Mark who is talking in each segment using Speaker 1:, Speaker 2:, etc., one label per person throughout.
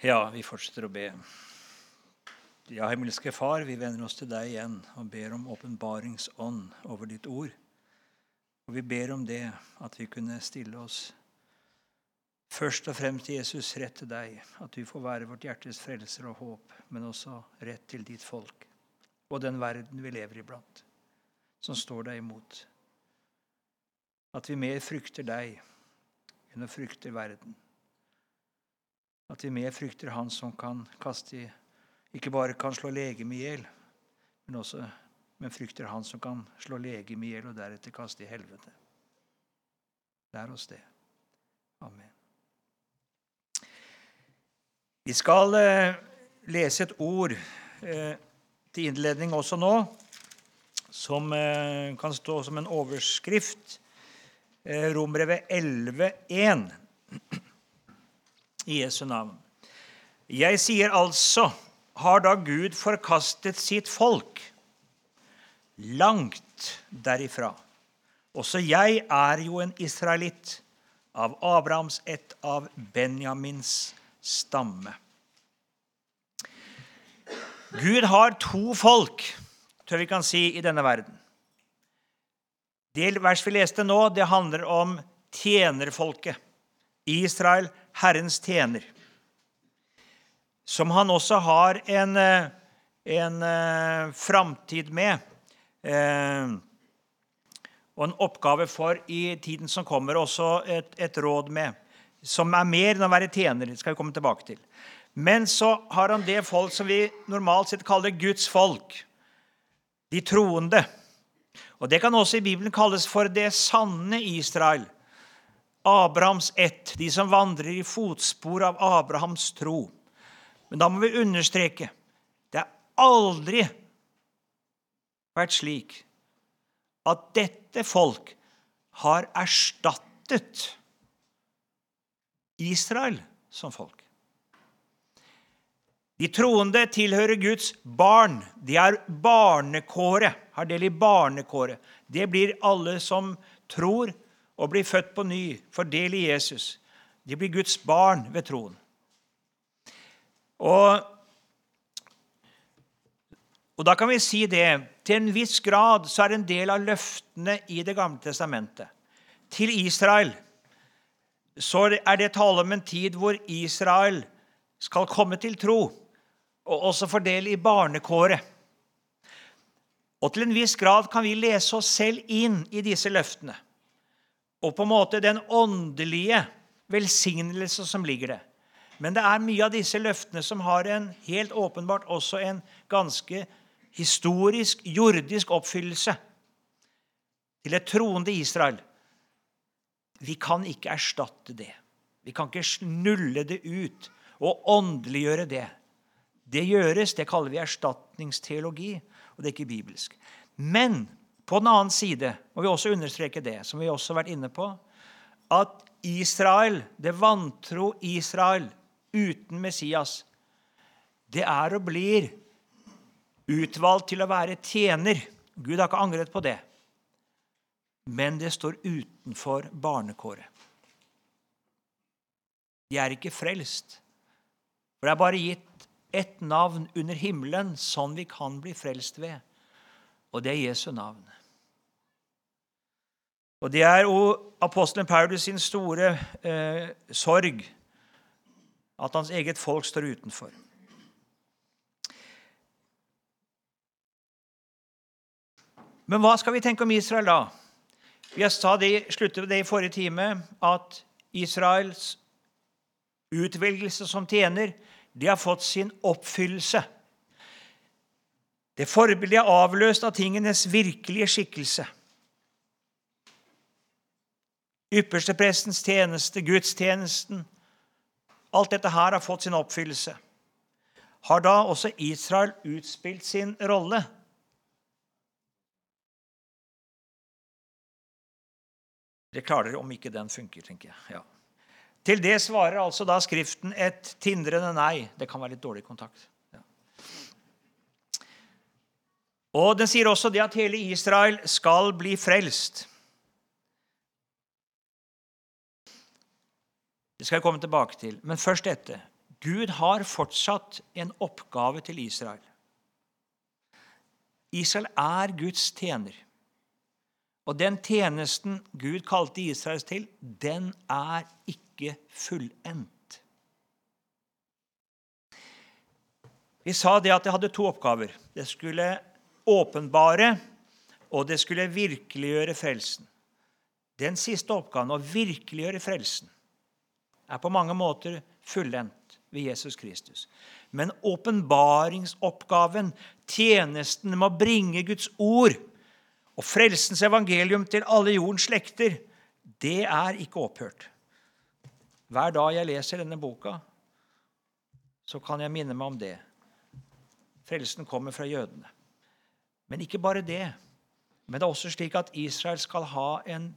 Speaker 1: Ja, vi fortsetter å be. Ja, himmelske Far, vi vender oss til deg igjen og ber om åpenbaringsånd over ditt ord. Og vi ber om det, at vi kunne stille oss først og fremst til Jesus rett til deg, at du får være vårt hjertes frelser og håp, men også rett til ditt folk og den verden vi lever iblant, som står deg imot. At vi mer frykter deg enn å frykte verden. At vi mer frykter Han som kan kaste Ikke bare kan slå legemet i hjel, men, også, men frykter Han som kan slå legemet i hjel og deretter kaste i helvete. Lær oss det. Amen. Vi skal eh, lese et ord eh, til innledning også nå, som eh, kan stå som en overskrift. Eh, Rombrevet 11,1 i Jesu navn. Jeg sier altså, har da Gud forkastet sitt folk? Langt derifra. Også jeg er jo en israelitt, av Abrahams ett, av Benjamins stamme. Gud har to folk, tror vi kan si, i denne verden. Det vers vi leste nå, det handler om tjenerfolket. Israel, Herrens tjener. Som han også har en, eh, en uh, framtid med. Uh, og en oppgave for i tiden som kommer, også et, et råd med. Som er mer enn å være tjener. Det skal vi komme tilbake til. Men så har han det folk som vi normalt sett kaller Guds folk. De troende. Og Det kan også i Bibelen kalles for det sanne Israel. Abrahams ett, de som vandrer i fotspor av Abrahams tro. Men da må vi understreke det har aldri vært slik at dette folk har erstattet Israel som folk. De troende tilhører Guds barn. De er barnekåret, har del i barnekåret. Det blir alle som tror og blir født på ny, får del i Jesus. De blir Guds barn ved troen. Og, og da kan vi si det til en viss grad så er det en del av løftene i Det gamle testamentet. Til Israel så er det tale om en tid hvor Israel skal komme til tro og også fordele i barnekåret. Og til en viss grad kan vi lese oss selv inn i disse løftene. Og på en måte den åndelige velsignelse som ligger det. Men det er mye av disse løftene som har en helt åpenbart også en ganske historisk, jordisk oppfyllelse til et troende Israel. Vi kan ikke erstatte det. Vi kan ikke snulle det ut og åndeliggjøre det. Det gjøres, det kaller vi erstatningsteologi, og det er ikke bibelsk. Men på den annen side må vi også understreke det, som vi også har vært inne på, at Israel, det vantro Israel uten Messias, det er og blir utvalgt til å være tjener. Gud har ikke angret på det. Men det står utenfor barnekåret. De er ikke frelst. For det er bare gitt ett navn under himmelen sånn vi kan bli frelst ved, og det er Jesu navn. Og Det er jo apostelen Paulus sin store eh, sorg at hans eget folk står utenfor. Men hva skal vi tenke om Israel da? Vi sa det, sluttet det i forrige time, at Israels utvelgelse som tjener de har fått sin oppfyllelse. Det forbildet er avløst av tingenes virkelige skikkelse. Yppersteprestens tjeneste, gudstjenesten Alt dette her har fått sin oppfyllelse. Har da også Israel utspilt sin rolle? Det klarer om ikke den funker, tenker jeg. Ja. Til det svarer altså da Skriften et tindrende nei. Det kan være litt dårlig kontakt. Ja. Og Den sier også det at hele Israel skal bli frelst. Det skal jeg komme tilbake til. Men først dette. Gud har fortsatt en oppgave til Israel. Israel er Guds tjener. Og den tjenesten Gud kalte Israels til, den er ikke fullendt. Vi sa det at det hadde to oppgaver. Det skulle åpenbare, og det skulle virkeliggjøre frelsen. Den siste oppgaven, å virkeliggjøre frelsen, er på mange måter fullendt ved Jesus Kristus. Men åpenbaringsoppgaven, tjenesten med å bringe Guds ord og frelsens evangelium til alle jordens slekter, det er ikke opphørt. Hver dag jeg leser denne boka, så kan jeg minne meg om det. Frelsen kommer fra jødene. Men ikke bare det. Men det er også slik at Israel skal ha en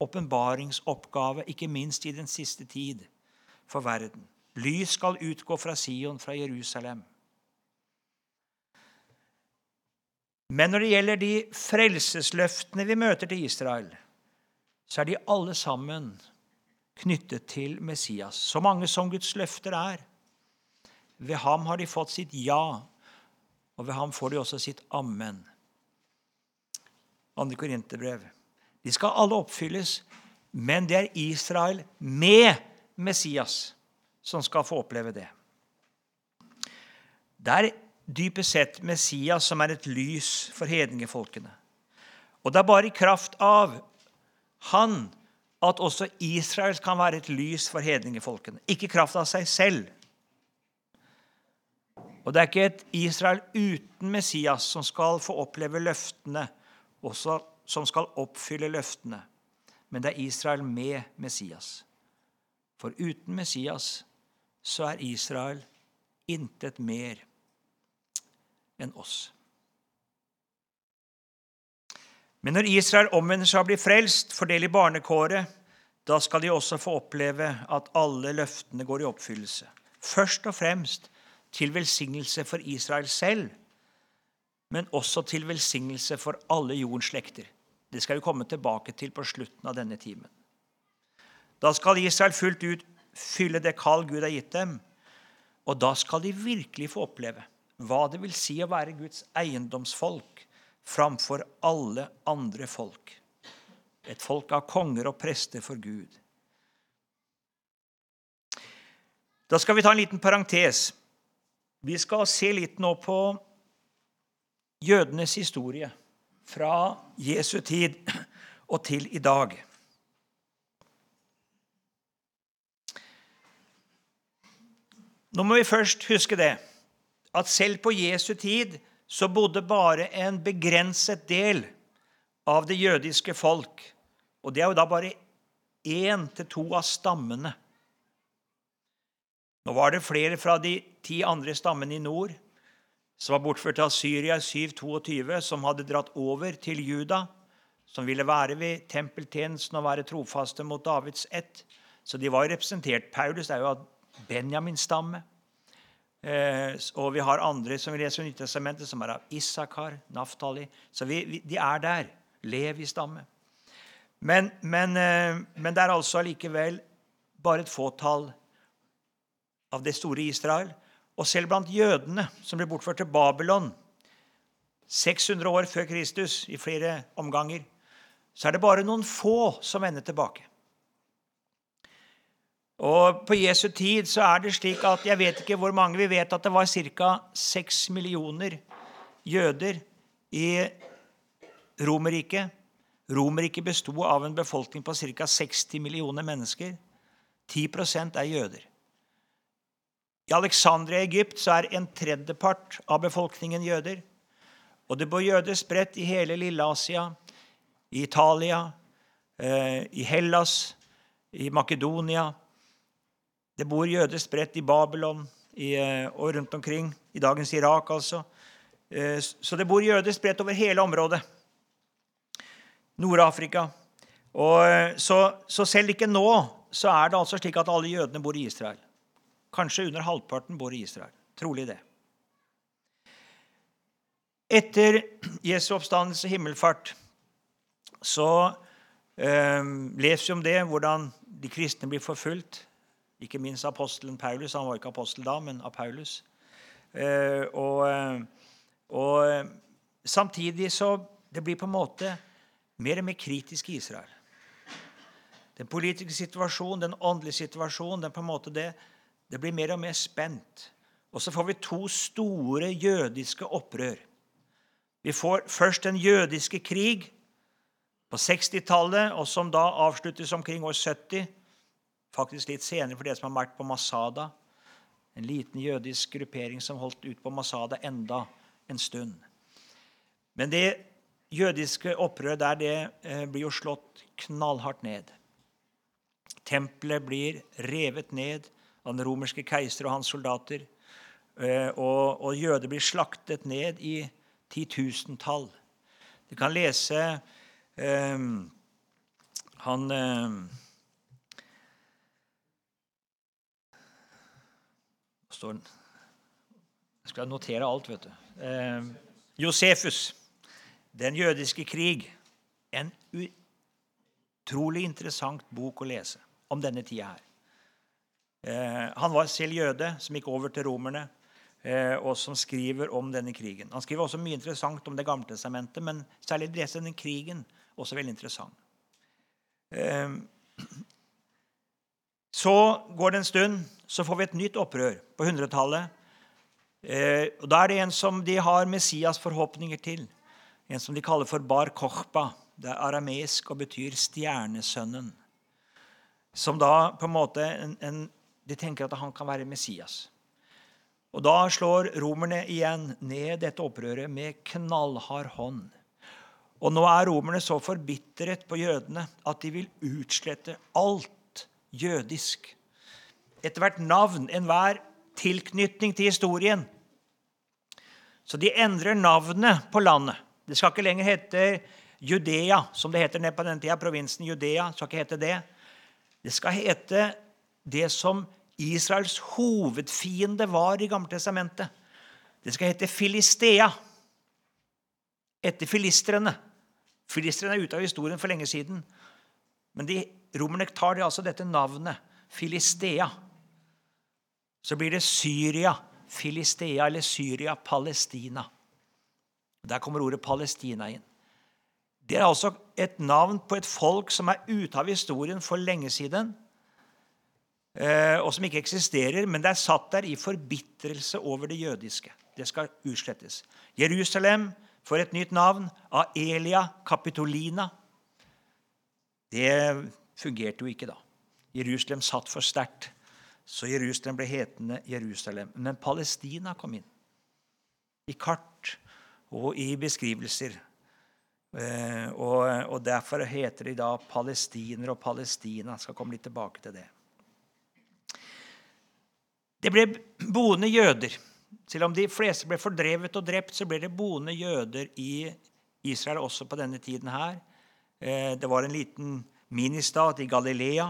Speaker 1: åpenbaringsoppgave, ikke minst i den siste tid, for verden. Lys skal utgå fra Sion, fra Jerusalem. Men når det gjelder de frelsesløftene vi møter til Israel, så er de alle sammen knyttet til Messias. Så mange som Guds løfter er. Ved ham har de fått sitt ja, og ved ham får de også sitt amen. Andre Korinterbrev. De skal alle oppfylles, men det er Israel med Messias som skal få oppleve det. Det er dypest sett Messias som er et lys for hedningefolkene. Og det er bare i kraft av han at også Israel kan være et lys for hedningefolkene. Ikke i kraft av seg selv. Og det er ikke et Israel uten Messias som skal få oppleve løftene, også som skal oppfylle løftene. Men det er Israel med Messias. For uten Messias så er Israel intet mer enn oss. Men når Israel omvender seg og blir frelst, fordeler barnekåret, da skal de også få oppleve at alle løftene går i oppfyllelse. Først og fremst til velsignelse for Israel selv, men også til velsignelse for alle jordens slekter. Det skal vi komme tilbake til på slutten av denne timen. Da skal Israel fullt ut fylle det kall Gud har gitt dem, og da skal de virkelig få oppleve hva det vil si å være Guds eiendomsfolk framfor alle andre folk. Et folk av konger og prester for Gud. Da skal vi ta en liten parentes. Vi skal se litt nå på jødenes historie fra Jesu tid og til i dag. Nå må vi først huske det at selv på Jesu tid så bodde bare en begrenset del av det jødiske folk. Og det er jo da bare én til to av stammene. Nå var det flere fra de ti andre stammene i nord som var bortført av Syria i 722, som hadde dratt over til Juda, som ville være ved tempeltjenesten og være trofaste mot Davids ett. Så de var jo representert. Paulus er jo av Benjamins stamme. Eh, og vi har andre som vi leser i Nyttestamentet, som er av Isakar, Naftali. Så vi, vi, de er der. Lev i stamme. Men, men, eh, men, det er altså allikevel bare et fåtall av det store Israel. Og selv blant jødene som ble bortført til Babylon 600 år før Kristus, i flere omganger, så er det bare noen få som vender tilbake. Og På Jesu tid så er det slik at jeg vet ikke hvor mange vi vet at det var ca. 6 millioner jøder i Romerriket. Romerriket besto av en befolkning på ca. 60 millioner mennesker. 10% er jøder. I Alexandria i Egypt så er en tredjepart av befolkningen jøder. Og det bor jøder spredt i hele Lille-Asia, i Italia, eh, i Hellas, i Makedonia det bor jøder spredt i Babylon eh, og rundt omkring. I dagens Irak, altså. Eh, så det bor jøder spredt over hele området. Nord-Afrika. Så, så, selv ikke nå så er det altså slik at alle jødene bor i Israel. Kanskje under halvparten bor i Israel. Trolig det. Etter Jesu oppstandelse, himmelfart, så eh, leser vi om det, hvordan de kristne blir forfulgt. Ikke minst apostelen Paulus. Han var ikke apostel da, men av Paulus. Eh, og, eh, og samtidig så Det blir på en måte mer og mer kritisk i Israel. Den politiske situasjonen, den åndelige situasjonen, den på en måte det, det blir mer og mer spent. Og så får vi to store jødiske opprør. Vi får først den jødiske krig på 60-tallet, og som da avsluttes omkring år 70. Faktisk litt senere for det som har vært på Masada. En liten jødisk gruppering som holdt ut på Masada enda en stund. Men det jødiske opprøret der det eh, blir jo slått knallhardt ned. Tempelet blir revet ned av den romerske keiser og hans soldater. Eh, og, og jøder blir slaktet ned i titusentall. Du kan lese eh, Han eh, står Jeg skal notere alt, vet du. Eh, Josefus, Den jødiske krig. En utrolig interessant bok å lese om denne tida her. Eh, han var selv jøde, som gikk over til romerne, eh, og som skriver om denne krigen. Han skriver også mye interessant om Det gamle testamentet, men særlig lese denne krigen også veldig interessant. Eh, så går det en stund, så får vi et nytt opprør på 100-tallet. Eh, og Da er det en som de har Messias forhåpninger til. En som de kaller for Bar Kochba. Det er arameisk og betyr 'stjernesønnen'. Som da på en måte en, en, De tenker at han kan være Messias. Og Da slår romerne igjen ned dette opprøret med knallhard hånd. Og nå er romerne så forbitret på jødene at de vil utslette alt jødisk. Ethvert navn, enhver tilknytning til historien. Så de endrer navnet på landet. Det skal ikke lenger hete Judea, som det heter ned på den tida. Provinsen Judea skal ikke hete det. Det skal hete det som Israels hovedfiende var i Gammeltestamentet. Det skal hete Filistea, etter filistrene. Filistrene er ute av historien for lenge siden. Men de, romerne tar de altså dette navnet, Filistea. Så blir det Syria, Filistea eller Syria, Palestina. Der kommer ordet Palestina inn. Det er altså et navn på et folk som er ute av historien for lenge siden, og som ikke eksisterer, men det er satt der i forbitrelse over det jødiske. Det skal utslettes. Jerusalem får et nytt navn. Aelia Capitolina. Det fungerte jo ikke da. Jerusalem satt for sterkt, så Jerusalem ble hetende Jerusalem. Men Palestina kom inn. I kart og i beskrivelser. Eh, og Derfor heter de da palestiner og Palestina. Jeg skal komme litt tilbake til det. Det ble boende jøder. Selv om de fleste ble fordrevet og drept, så ble det boende jøder i Israel også på denne tiden her. Eh, det var en liten ministat i Galilea.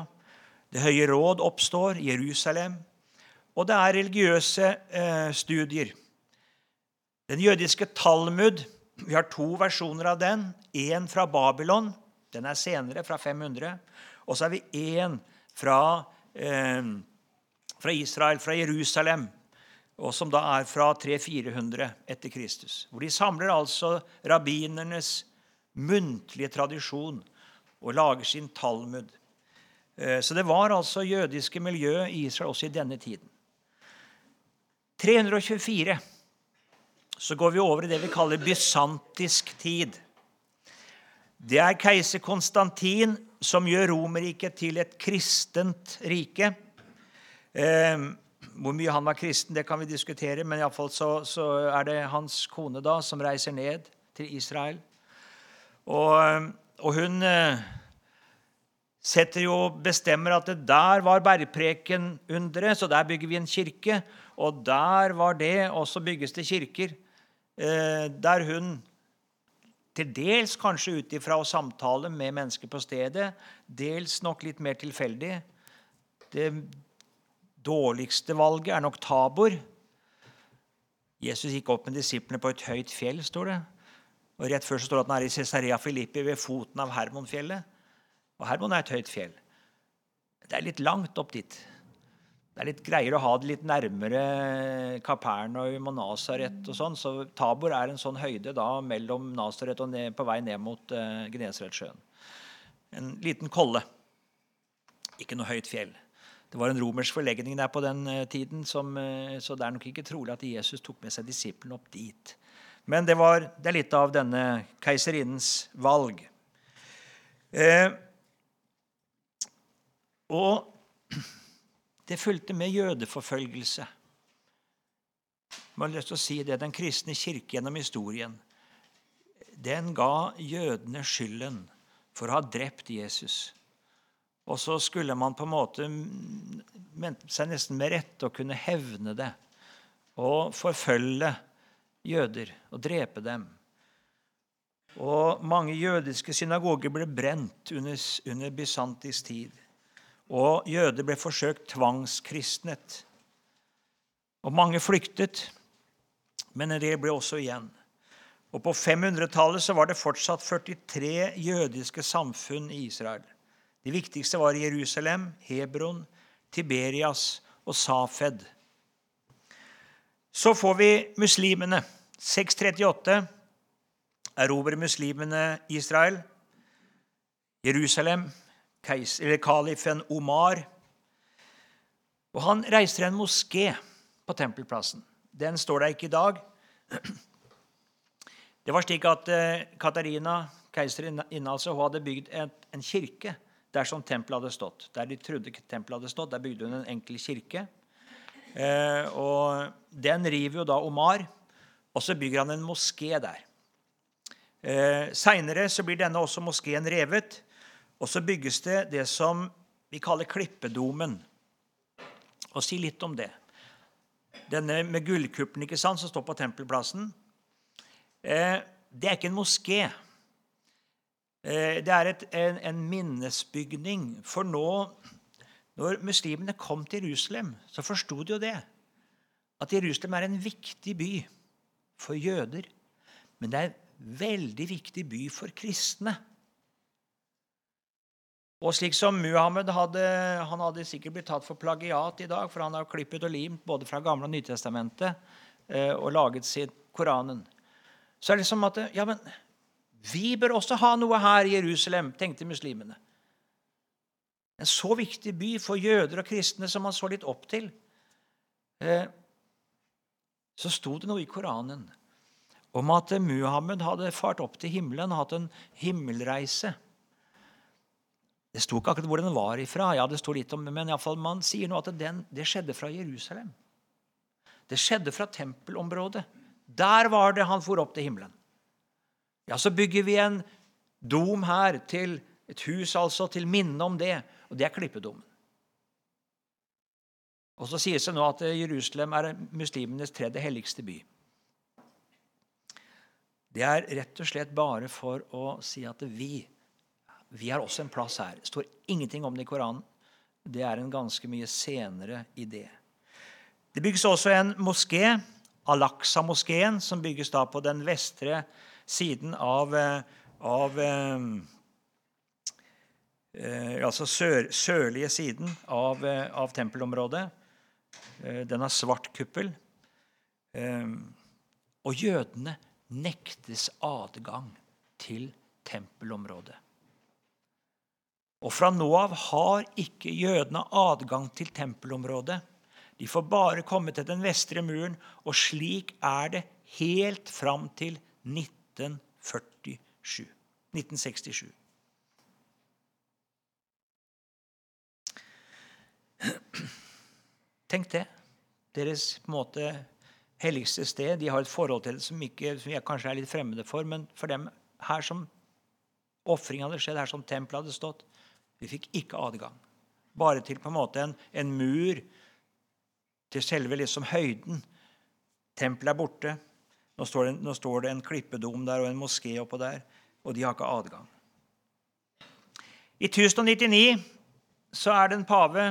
Speaker 1: Det høye råd oppstår i Jerusalem. Og det er religiøse eh, studier. Den jødiske Talmud Vi har to versjoner av den. Én fra Babylon. Den er senere, fra 500. Og så har vi én fra, eh, fra Israel, fra Jerusalem, og som da er fra 300-400 etter Kristus. Hvor de samler altså rabbinernes muntlige tradisjon og lager sin Talmud. Eh, så det var altså jødiske miljø i Israel også i denne tiden. 324 så går vi over i det vi kaller bysantisk tid. Det er keiser Konstantin som gjør Romerriket til et kristent rike. Eh, hvor mye han var kristen, det kan vi diskutere, men iallfall så, så er det hans kone da som reiser ned til Israel. Og, og hun eh, setter jo, bestemmer at det der var bergpreken bergprekenunderet, så der bygger vi en kirke. Og der var det, og så bygges det kirker. Eh, der hun til dels kanskje ut ifra å samtale med mennesker på stedet, dels nok litt mer tilfeldig. Det dårligste valget er nok Tabor. Jesus gikk opp med disiplene på et høyt fjell, står det. Og Rett før så står det at han er i Cesarea Filippi ved foten av Hermonfjellet. Og Hermon er et høyt fjell. Det er litt langt opp dit. det er litt greier å ha det litt nærmere Kapernaum og Nasaret. og sånn, så Tabor er en sånn høyde da mellom Nasaret og ned, på vei ned mot uh, Gnesaretsjøen. En liten kolle. Ikke noe høyt fjell. Det var en romersk forlegning der på den uh, tiden, som, uh, så det er nok ikke trolig at Jesus tok med seg disiplene opp dit. Men det, var, det er litt av denne keiserinnens valg. Eh, og det fulgte med jødeforfølgelse. Jeg har lyst til å si det, Den kristne kirke gjennom historien den ga jødene skylden for å ha drept Jesus. Og så skulle man på en måte mente seg nesten med rette å kunne hevne det og forfølge jøder og drepe dem. Og mange jødiske synagoger ble brent under, under bysantisk tid. Og jøder ble forsøkt tvangskristnet. Og mange flyktet, men en del ble også igjen. Og På 500-tallet var det fortsatt 43 jødiske samfunn i Israel. De viktigste var Jerusalem, Hebron, Tiberias og Safed. Så får vi muslimene. 638 erobrer muslimene Israel. Jerusalem, eller kalifen Omar. Og Han reiser en moské på Tempelplassen. Den står der ikke i dag. Det var slik at Katarina, keiseren inne, altså, hun hadde bygd en kirke der som tempelet hadde stått. Der de trodde tempelet hadde stått, der bygde hun en enkel kirke. Eh, og Den river jo da Omar, og så bygger han en moské der. Eh, Seinere blir denne også moskeen revet. Og så bygges det det som vi kaller Klippedomen. Og si litt om det. Denne med gullkuppelen ikke sant, som står på Tempelplassen, eh, det er ikke en moské. Eh, det er et, en, en, minnesbygning. For nå, når muslimene kom til Jerusalem, så forsto de jo det. At Jerusalem er en viktig by for jøder. Men det er en veldig viktig by for kristne. Og slik som Muhammed hadde, han hadde sikkert blitt tatt for plagiat i dag, for han har klippet og limt både fra Gamle- og Nytestamentet eh, og laget sin Koranen. Så er det som at ja, men vi bør også ha noe her i Jerusalem, tenkte muslimene. En så viktig by for jøder og kristne som man så litt opp til. Eh, så sto det noe i Koranen om at Muhammed hadde fart opp til himmelen og hatt en himmelreise. Det sto ikke akkurat hvor den var ifra, ja, det sto litt om, men i alle fall, man sier nå at den, det skjedde fra Jerusalem. Det skjedde fra tempelområdet. Der var det han for opp til himmelen. Ja, så bygger vi en dom her, til et hus altså, til minne om det. Og det er klippedommen. Og så sies det nå at Jerusalem er muslimenes tredje helligste by. Det er rett og slett bare for å si at vi vi har også en plass her. Det står ingenting om det i Koranen. Det er en ganske mye senere idé. Det bygges også en moské, Al-Aqsa-moskeen, som bygges da på den vestre siden av, eh, av eh, eh, Altså sør, sørlige siden av, av tempelområdet. Den har svart kuppel. Og jødene nektes adgang til tempelområdet. Og fra nå av har ikke jødene adgang til tempelområdet. De får bare komme til den vestre muren, og slik er det helt fram til 1947. 1967. Tenk det. Deres på en måte helligste sted. De har et forhold til det som, ikke, som jeg kanskje er litt fremmede for, men for dem her som ofring hadde skjedd, her som tempelet hadde stått, vi fikk ikke adgang. Bare til på en måte en, en mur til selve liksom høyden. Tempelet er borte. Nå står, det, nå står, det, en klippedom der og en moské oppå der, og de har ikke adgang. I 1099 så er det en pave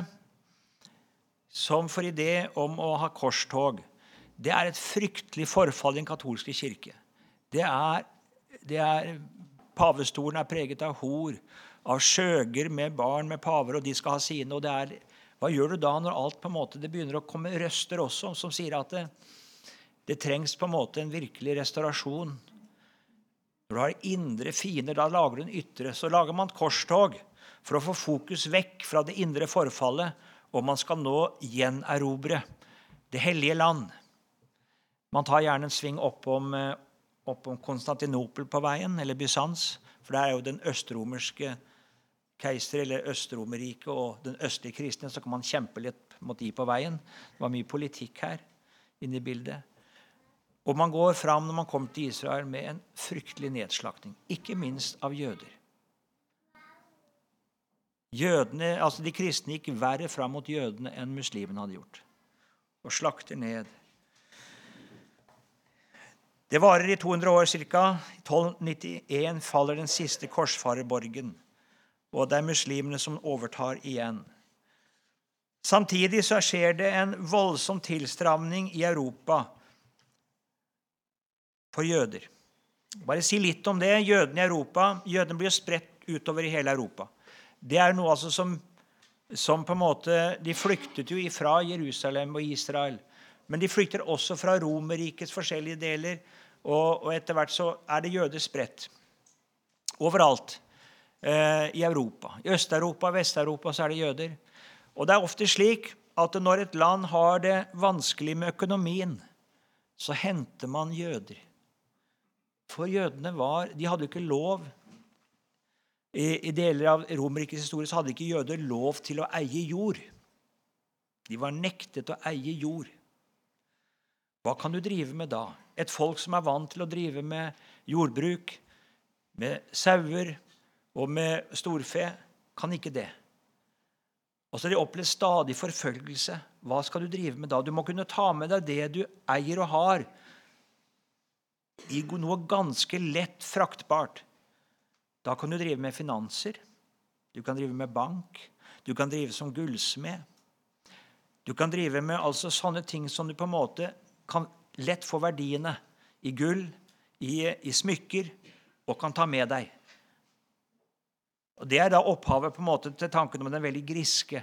Speaker 1: som får idé om å ha korstog. Det er et fryktelig forfall i den katolske kirke. Det er, det er, Pavestolen er preget av hor av skjøger med barn med paver, og de skal ha sine. og det er Hva gjør du da når alt på en måte, det begynner å komme røster også som sier at det, det trengs på en måte en virkelig restaurasjon? Når du har indre fiender, da lager du en ytre. Så lager man korstog for å få fokus vekk fra det indre forfallet, og man skal nå gjenerobre det hellige land. Man tar gjerne en sving oppom, eh, oppom Konstantinopel på veien, eller Bysants, for det er jo den østromerske keiser, eller Østromerriket og den østlige kristne, så kan man kjempe litt mot de på veien. Det var mye politikk her inne i bildet. Og man går fram når man kommer til Israel med en fryktelig nedslakting, ikke minst av jøder. Jødene, altså De kristne gikk verre fram mot jødene enn muslimene hadde gjort, og slakter ned. Det varer i 200 år ca. I 1291 faller den siste korsfarerborgen, og det er muslimene som overtar igjen. Samtidig så skjer det en voldsom tilstramning i Europa for jøder. Bare si litt om det. Jødene i Europa, jødene blir spredt utover i hele Europa. Det er noe altså som, som på en måte, De flyktet jo fra Jerusalem og Israel. Men de flykter også fra Romerrikets forskjellige deler. Og, og, etter hvert så er det jøder spredt overalt eh, i Europa. I Øst-Europa og Vest-Europa så er det jøder. Og det er ofte slik at når et land har det vanskelig med økonomien, så henter man jøder. For jødene var De hadde jo ikke lov I, i deler av Romerrikets historie så hadde ikke jøder lov til å eie jord. De var nektet å eie jord. Hva kan du drive med da? Et folk som er vant til å drive med jordbruk, med sauer og med storfe, kan ikke det. Og så har de opplevd stadig forfølgelse. Hva skal du drive med da? Du må kunne ta med deg det du eier og har, i noe ganske lett fraktbart. Da kan du drive med finanser, du kan drive med bank, du kan drive som gullsmed. Du kan drive med altså sånne ting som du på en måte kan lett få verdiene i gull, i, i smykker, og kan ta med deg. Og Det er da opphavet på en måte til tanken om den veldig griske.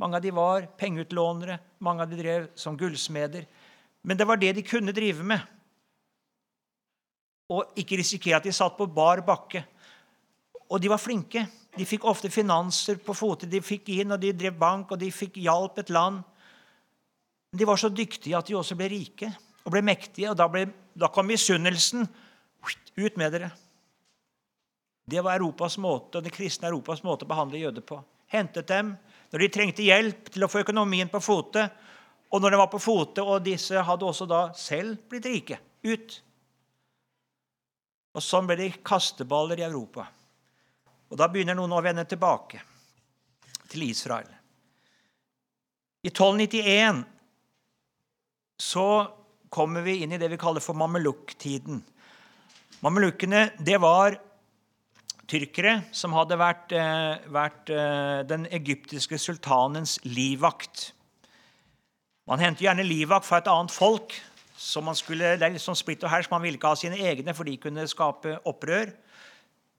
Speaker 1: Mange av de var pengeutlånere, mange av de drev som gullsmeder. Men det var det de kunne drive med og ikke risikere at de satt på bar bakke. Og de var flinke. De fikk ofte finanser på fote. De fikk inn, og de drev bank, og de fikk hjalp et land. De var så dyktige at de også ble rike og ble mektige. Og da, ble, da kom misunnelsen. Ut med dere. Det var Europas måte, og det kristne Europas måte å behandle jøder på. Hentet dem når de trengte hjelp til å få økonomien på fote. Og når de var på fote, og disse hadde også da selv blitt rike. Ut. Og Sånn ble de kasteballer i Europa. Og Da begynner noen å vende tilbake til Israel. I 1291 så kommer vi inn i det vi kaller for mamelukktiden. Mamelukkene det var tyrkere som hadde vært, eh, vært eh, den egyptiske sultanens livvakt. Man henter gjerne livvakt fra et annet folk så man skulle, Det er litt sånn splitt og hersk. Man ville ikke ha sine egne, for de kunne skape opprør.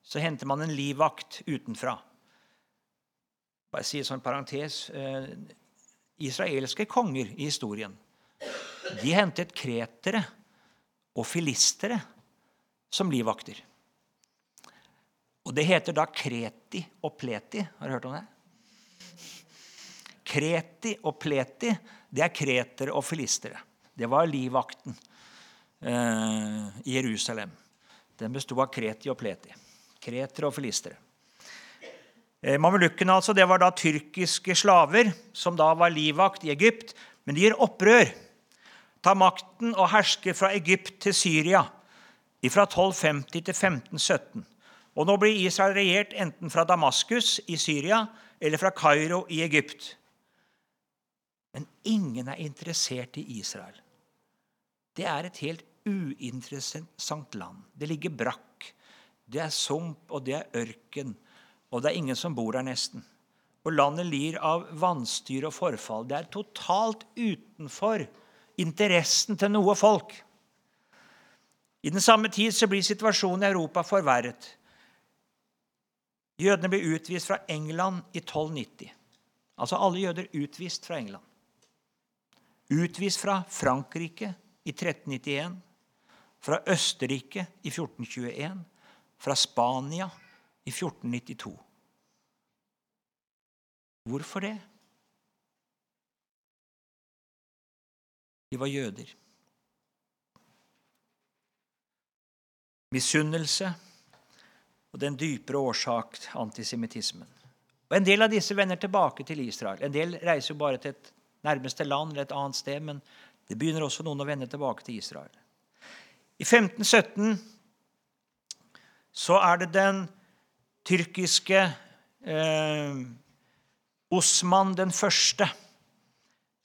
Speaker 1: Så henter man en livvakt utenfra. Bare si som en parentes eh, Israelske konger i historien de hentet kretere og filistere som livvakter. Og det heter da kreti og pleti. Har du hørt om det? Kreti og pleti, det er kretere og filistere. Det var livvakten eh, i Jerusalem. Den besto av kreti og pleti. Kretere og filistere. Eh, Mamelukkene altså, det var da tyrkiske slaver som da var livvakt i Egypt. Men de gjør opprør. Tar makten og hersker fra Egypt til Syria fra 1250 til 1517. Og nå blir Israel regjert enten fra Damaskus i Syria eller fra Kairo i Egypt. Men ingen er interessert i Israel. Det er et helt uinteressant land. Det ligger brakk. Det er sump, og det er ørken. Og det er ingen som bor der, nesten. Og landet lir av vanstyre og forfall. Det er totalt utenfor interessen til noe folk. I den samme tid så blir situasjonen i Europa forverret. Jødene blir utvist fra England i 1290. Altså alle jøder utvist fra England. Utvist fra Frankrike i 1391, fra Østerrike i 1421, fra Spania i 1492. Hvorfor det? De var jøder. Misunnelse og den dypere årsak antisemittismen. Og En del av disse vender tilbake til Israel. En del reiser jo bare til et nærmeste land eller et annet sted, men det begynner også noen å vende tilbake til Israel. I 1517 så er det den tyrkiske eh, Osman den første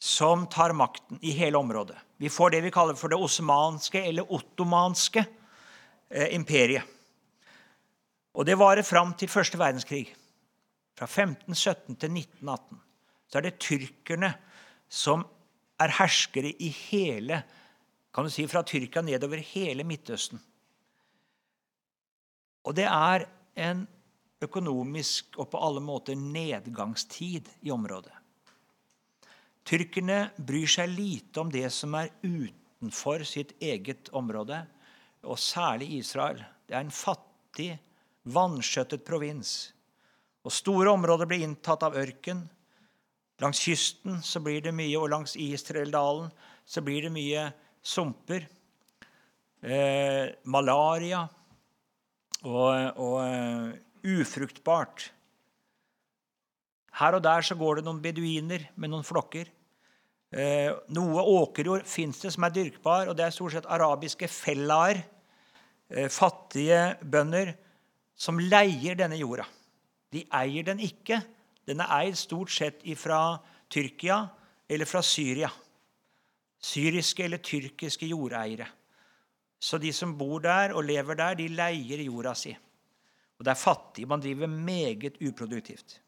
Speaker 1: som tar makten i hele området. Vi får det vi kaller for det osmanske eller ottomanske eh, imperiet. Og det varer fram til første verdenskrig. Fra 1517 til 1918 så er det tyrkerne som er herskere i hele kan du si, Fra Tyrkia nedover hele Midtøsten. Og det er en økonomisk og på alle måter nedgangstid i området. Tyrkerne bryr seg lite om det som er utenfor sitt eget område, og særlig Israel. Det er en fattig, vanskjøttet provins. Og store områder blir inntatt av ørken. Langs kysten så blir det mye, og langs Israeldalen så blir det mye sumper. Eh, malaria og, og uh, ufruktbart. Her og der så går det noen beduiner med noen flokker. Eh, noe åkerjord fins det som er dyrkbar, og det er stort sett arabiske fellaer, eh, fattige bønder, som leier denne jorda. De eier den ikke. Den er eid stort sett fra Tyrkia eller fra Syria. Syriske eller tyrkiske jordeiere. Så de som bor der og lever der, de leier jorda si. Og det er fattig. Man driver meget uproduktivt.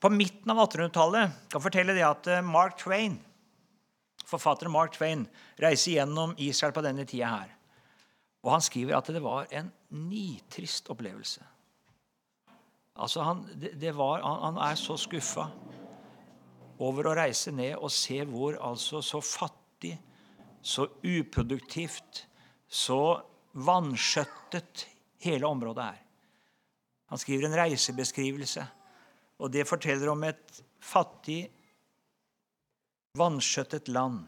Speaker 1: På midten av 1800-tallet kan jeg fortelle det at eh, Mark Twain, forfatteren Mark Twain reiser gjennom Israel på denne tida her. Og han skriver at det var en nitrist opplevelse. Altså han, var, han, han, er så skuffa over å reise ned og se hvor altså så fattig, så uproduktivt, så vanskjøttet hele området er. Han skriver en reisebeskrivelse, og det forteller om et fattig, vanskjøttet land.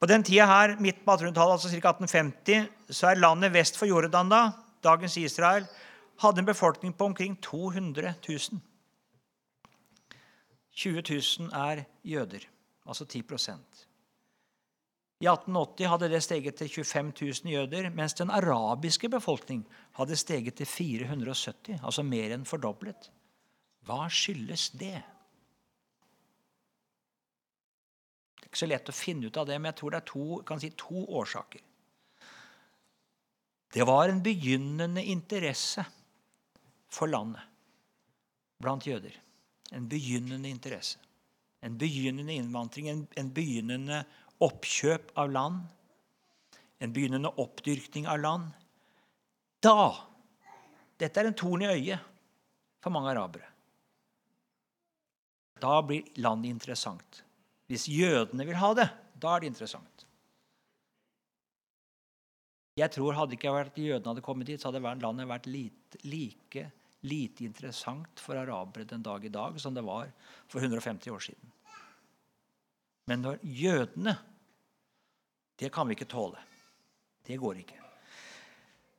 Speaker 1: På den tida her, midt på 1800-tallet, altså ca. 1850, så er landet vest for Jordan, da, dagens Israel, hadde en befolkning på omkring 200 000. 20 000 er jøder, altså 10 I 1880 hadde det steget til 25 000 jøder, mens den arabiske befolkning hadde steget til 470, altså mer enn fordoblet. Hva skyldes det? Det er ikke så lett å finne ut av det, men jeg tror det er to, si, to årsaker. Det var en begynnende interesse for landet blant jøder. En begynnende interesse. En begynnende innvandring, en, en begynnende oppkjøp av land. En begynnende oppdyrkning av land. Da Dette er en torn i øyet for mange arabere. Da blir landet interessant. Hvis jødene vil ha det, da er det interessant. Jeg tror Hadde ikke vært jødene hadde kommet dit, så hadde landet vært like, lite interessant for arabere den dag i dag som det var for 150 år siden. Men når jødene Det kan vi ikke tåle. Det går ikke.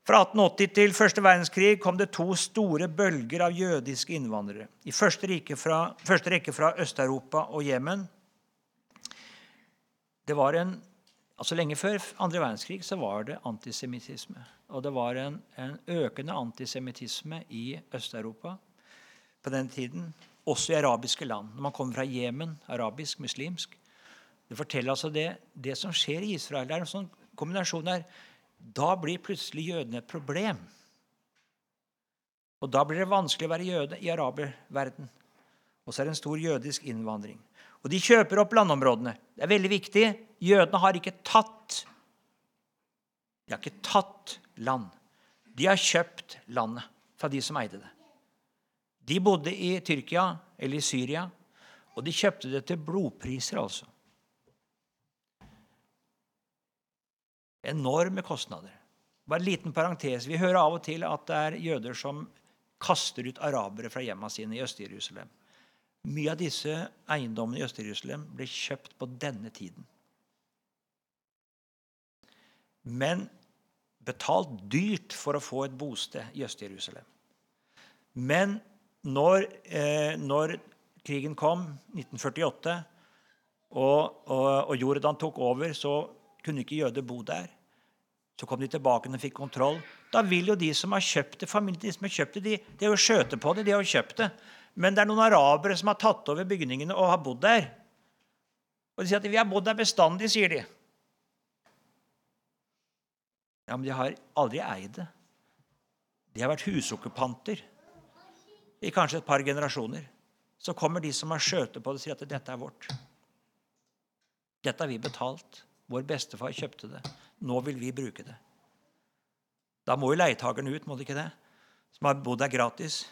Speaker 1: Fra 1880 til første verdenskrig kom det to store bølger av jødiske innvandrere. I første, fra, første rekke fra Øst-Europa og Jemen. Det var en Altså Lenge før andre verdenskrig så var det antisemittisme. Og det var en, en økende antisemittisme i Øst-Europa på den tiden. Også i arabiske land. Når man kommer fra Jemen, arabisk, muslimsk. Det forteller altså det, det som skjer i Israel. Det er en sånn kombinasjon der. Da blir plutselig jødene et problem. Og da blir det vanskelig å være jøde i araberverden. Og så er det en stor jødisk innvandring. Og de kjøper opp landområdene. Det er veldig viktig. Jødene har ikke tatt De har ikke tatt land. De har kjøpt landet fra de som eide det. De bodde i Tyrkia eller i Syria, og de kjøpte det til blodpriser, altså. Enorme kostnader. Bare en liten parentes. Vi hører av og til at det er jøder som kaster ut arabere fra hjemmene sine i Øst-Jerusalem. Mye av disse eiendommene i Øst-Jerusalem ble kjøpt på denne tiden. Men betalt dyrt for å få et bosted i Øst-Jerusalem. Men når, eh, når, krigen kom, 1948, og, og, og Jordan tok over, så kunne ikke jøder bo der. Så kom de tilbake og fikk kontroll. Da vil jo de som har kjøpt det, familien, de som har kjøpt det, de, de har jo skjøtet på det. de har jo kjøpt det. Men det er noen arabere som har tatt over bygningene og har bodd der. Og de sier at 'vi har bodd der bestandig', sier de. Ja, Men de har aldri eid det. De har vært husokkupanter i kanskje et par generasjoner. Så kommer de som har skjøtet på det, og sier at 'dette er vårt'. Dette har vi betalt. Vår bestefar kjøpte det. Nå vil vi bruke det. Da må jo leietakerne ut, må de ikke det? Som har bodd der gratis.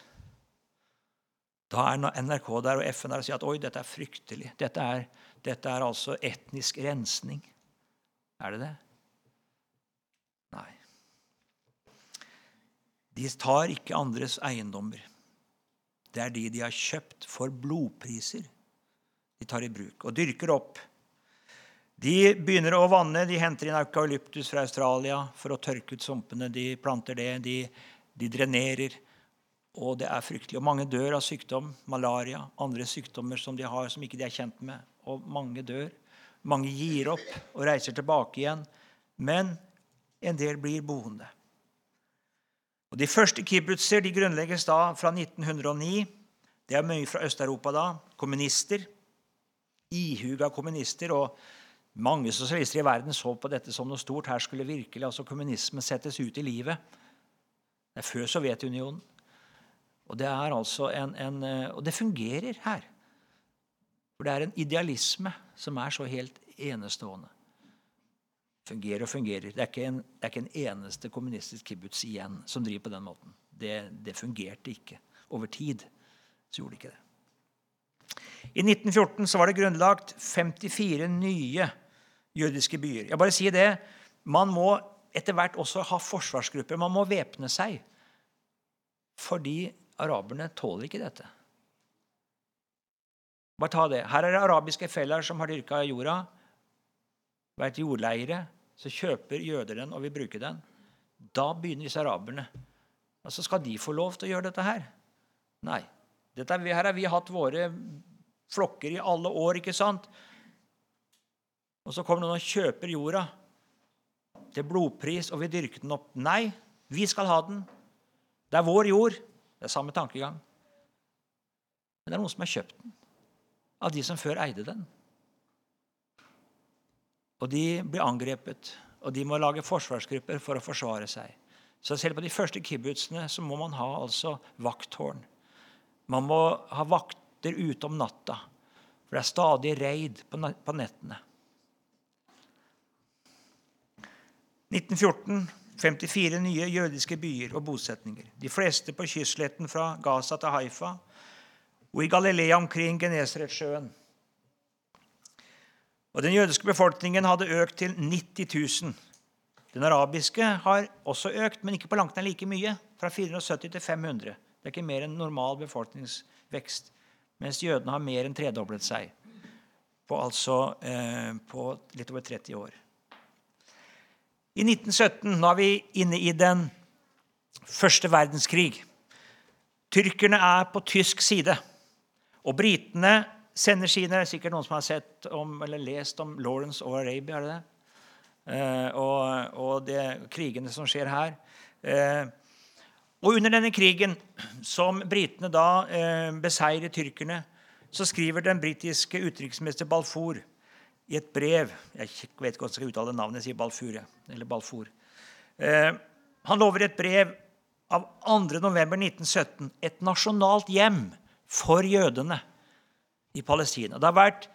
Speaker 1: Da er NRK der og FN der og sier at oi, dette er fryktelig. Dette er, dette er altså etnisk rensning. Er det det? De tar ikke andres eiendommer. Det er de de har kjøpt for blodpriser, de tar i bruk og dyrker opp de begynner å vanne. De henter inn eukalyptus fra Australia for å tørke ut sumpene. De planter det, de, de drenerer. Og det er fryktelig. Og mange dør av sykdom. Malaria, andre sykdommer som de har som ikke de er kjent med. Og mange dør. Mange gir opp og reiser tilbake igjen. Men en del blir boende. Og De første kibbutzer de grunnlegges da fra 1909. Det er mye fra Øst-Europa da. Kommunister. Ihuga kommunister. og mange sosialister i verden så på dette som noe stort. Her skulle virkelig altså kommunisme settes ut i livet. Det er før Sovjetunionen. Og det, er altså en, en, eh, og det fungerer her. For det er en idealisme som er så helt enestående. Fungerer og fungerer. Det er ikke en, er ikke en eneste kommunistisk kibbutz igjen som driver på den måten. Det, det fungerte ikke. Over tid så gjorde det ikke det. I 1914 så var det grunnlagt 54 nye jødiske byer. Jeg bare sier det, Man må etter hvert også ha forsvarsgrupper. Man må væpne seg. Fordi araberne tåler ikke dette. Bare ta det. Her er det arabiske feller som har dyrka jorda. Vært jordleire. Så kjøper jøder den og vil bruke den. Da begynner disse araberne. Altså, Skal de få lov til å gjøre dette her? Nei. Dette, her har vi hatt våre flokker i alle år. ikke sant? Og så kommer noen og kjøper jorda til blodpris og vi dyrker den opp. Nei, vi skal ha den. Det er vår jord. Det er samme tankegang. Men det er noen som har kjøpt den, av de som før eide den. Og de blir angrepet, og de må lage forsvarsgrupper for å forsvare seg. Så selv på de første kibbutzene så må man ha altså vakttårn. Man må ha vakter ute om natta, for det er stadig raid på nettene. 1914 54 nye jødiske byer og bosetninger. De fleste på kystsletten fra Gaza til Haifa og i Galilea omkring Genesaretsjøen. Og Den jødiske befolkningen hadde økt til 90 000. Den arabiske har også økt, men ikke på langt nær like mye. Fra 470 til 500. Det er ikke mer enn normal befolkningsvekst. Mens jødene har mer enn tredoblet seg på, altså, eh, på litt over 30 år. I 1917 nå er vi inne i den første verdenskrig. Tyrkerne er på tysk side. Og britene sender sine Det er sikkert noen som har sett om, eller lest om Lawrence og Arabia. er det det? Eh, og, og det, krigene som skjer her. Eh, og under denne krigen, som britene da eh, beseirer tyrkerne, så skriver den britiske utenriksminister Balfour i et brev Jeg vet ikke hvordan jeg skal uttale navnet. Jeg sier Balfour. Eller Balfour. Han lover et brev av 2.11.1917 et nasjonalt hjem for jødene i Palestina. Det har vært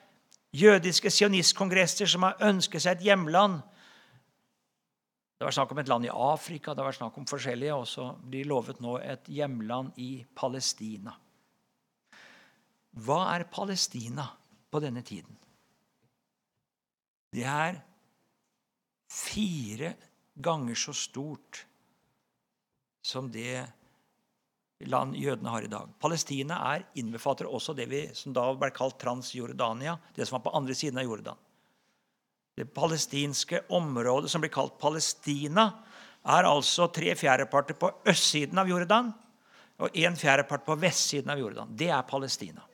Speaker 1: jødiske sionistkongresser som har ønsket seg et hjemland. Det har vært snakk om et land i Afrika, det har vært snakk om forskjellige, og så blir lovet nå et hjemland i Palestina. Hva er Palestina på denne tiden? Det er fire ganger så stort som det land jødene har i dag. Palestina er, innbefatter også det vi, som da ble kalt Transjordania, det som var på andre siden av Jordan. Det palestinske området som blir kalt Palestina, er altså tre fjerdeparter på østsiden av Jordan og en fjerdepart på vestsiden av Jordan. Det er Palestina.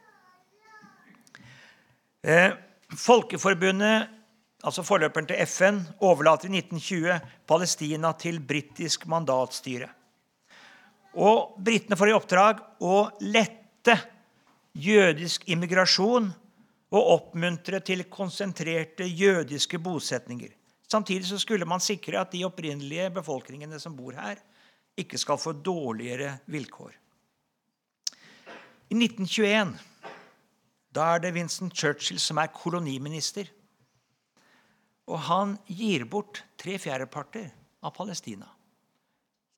Speaker 1: Eh, Folkeforbundet, altså forløperen til FN, overlater i 1920 Palestina til britisk mandatstyre. Og britene får i oppdrag å lette jødisk immigrasjon og oppmuntre til konsentrerte jødiske bosetninger. Samtidig så skulle man sikre at de opprinnelige befolkningene som bor her, ikke skal få dårligere vilkår. I 1921 da er det Vincent Churchill som er koloniminister. Og han gir bort tre fjerdeparter av Palestina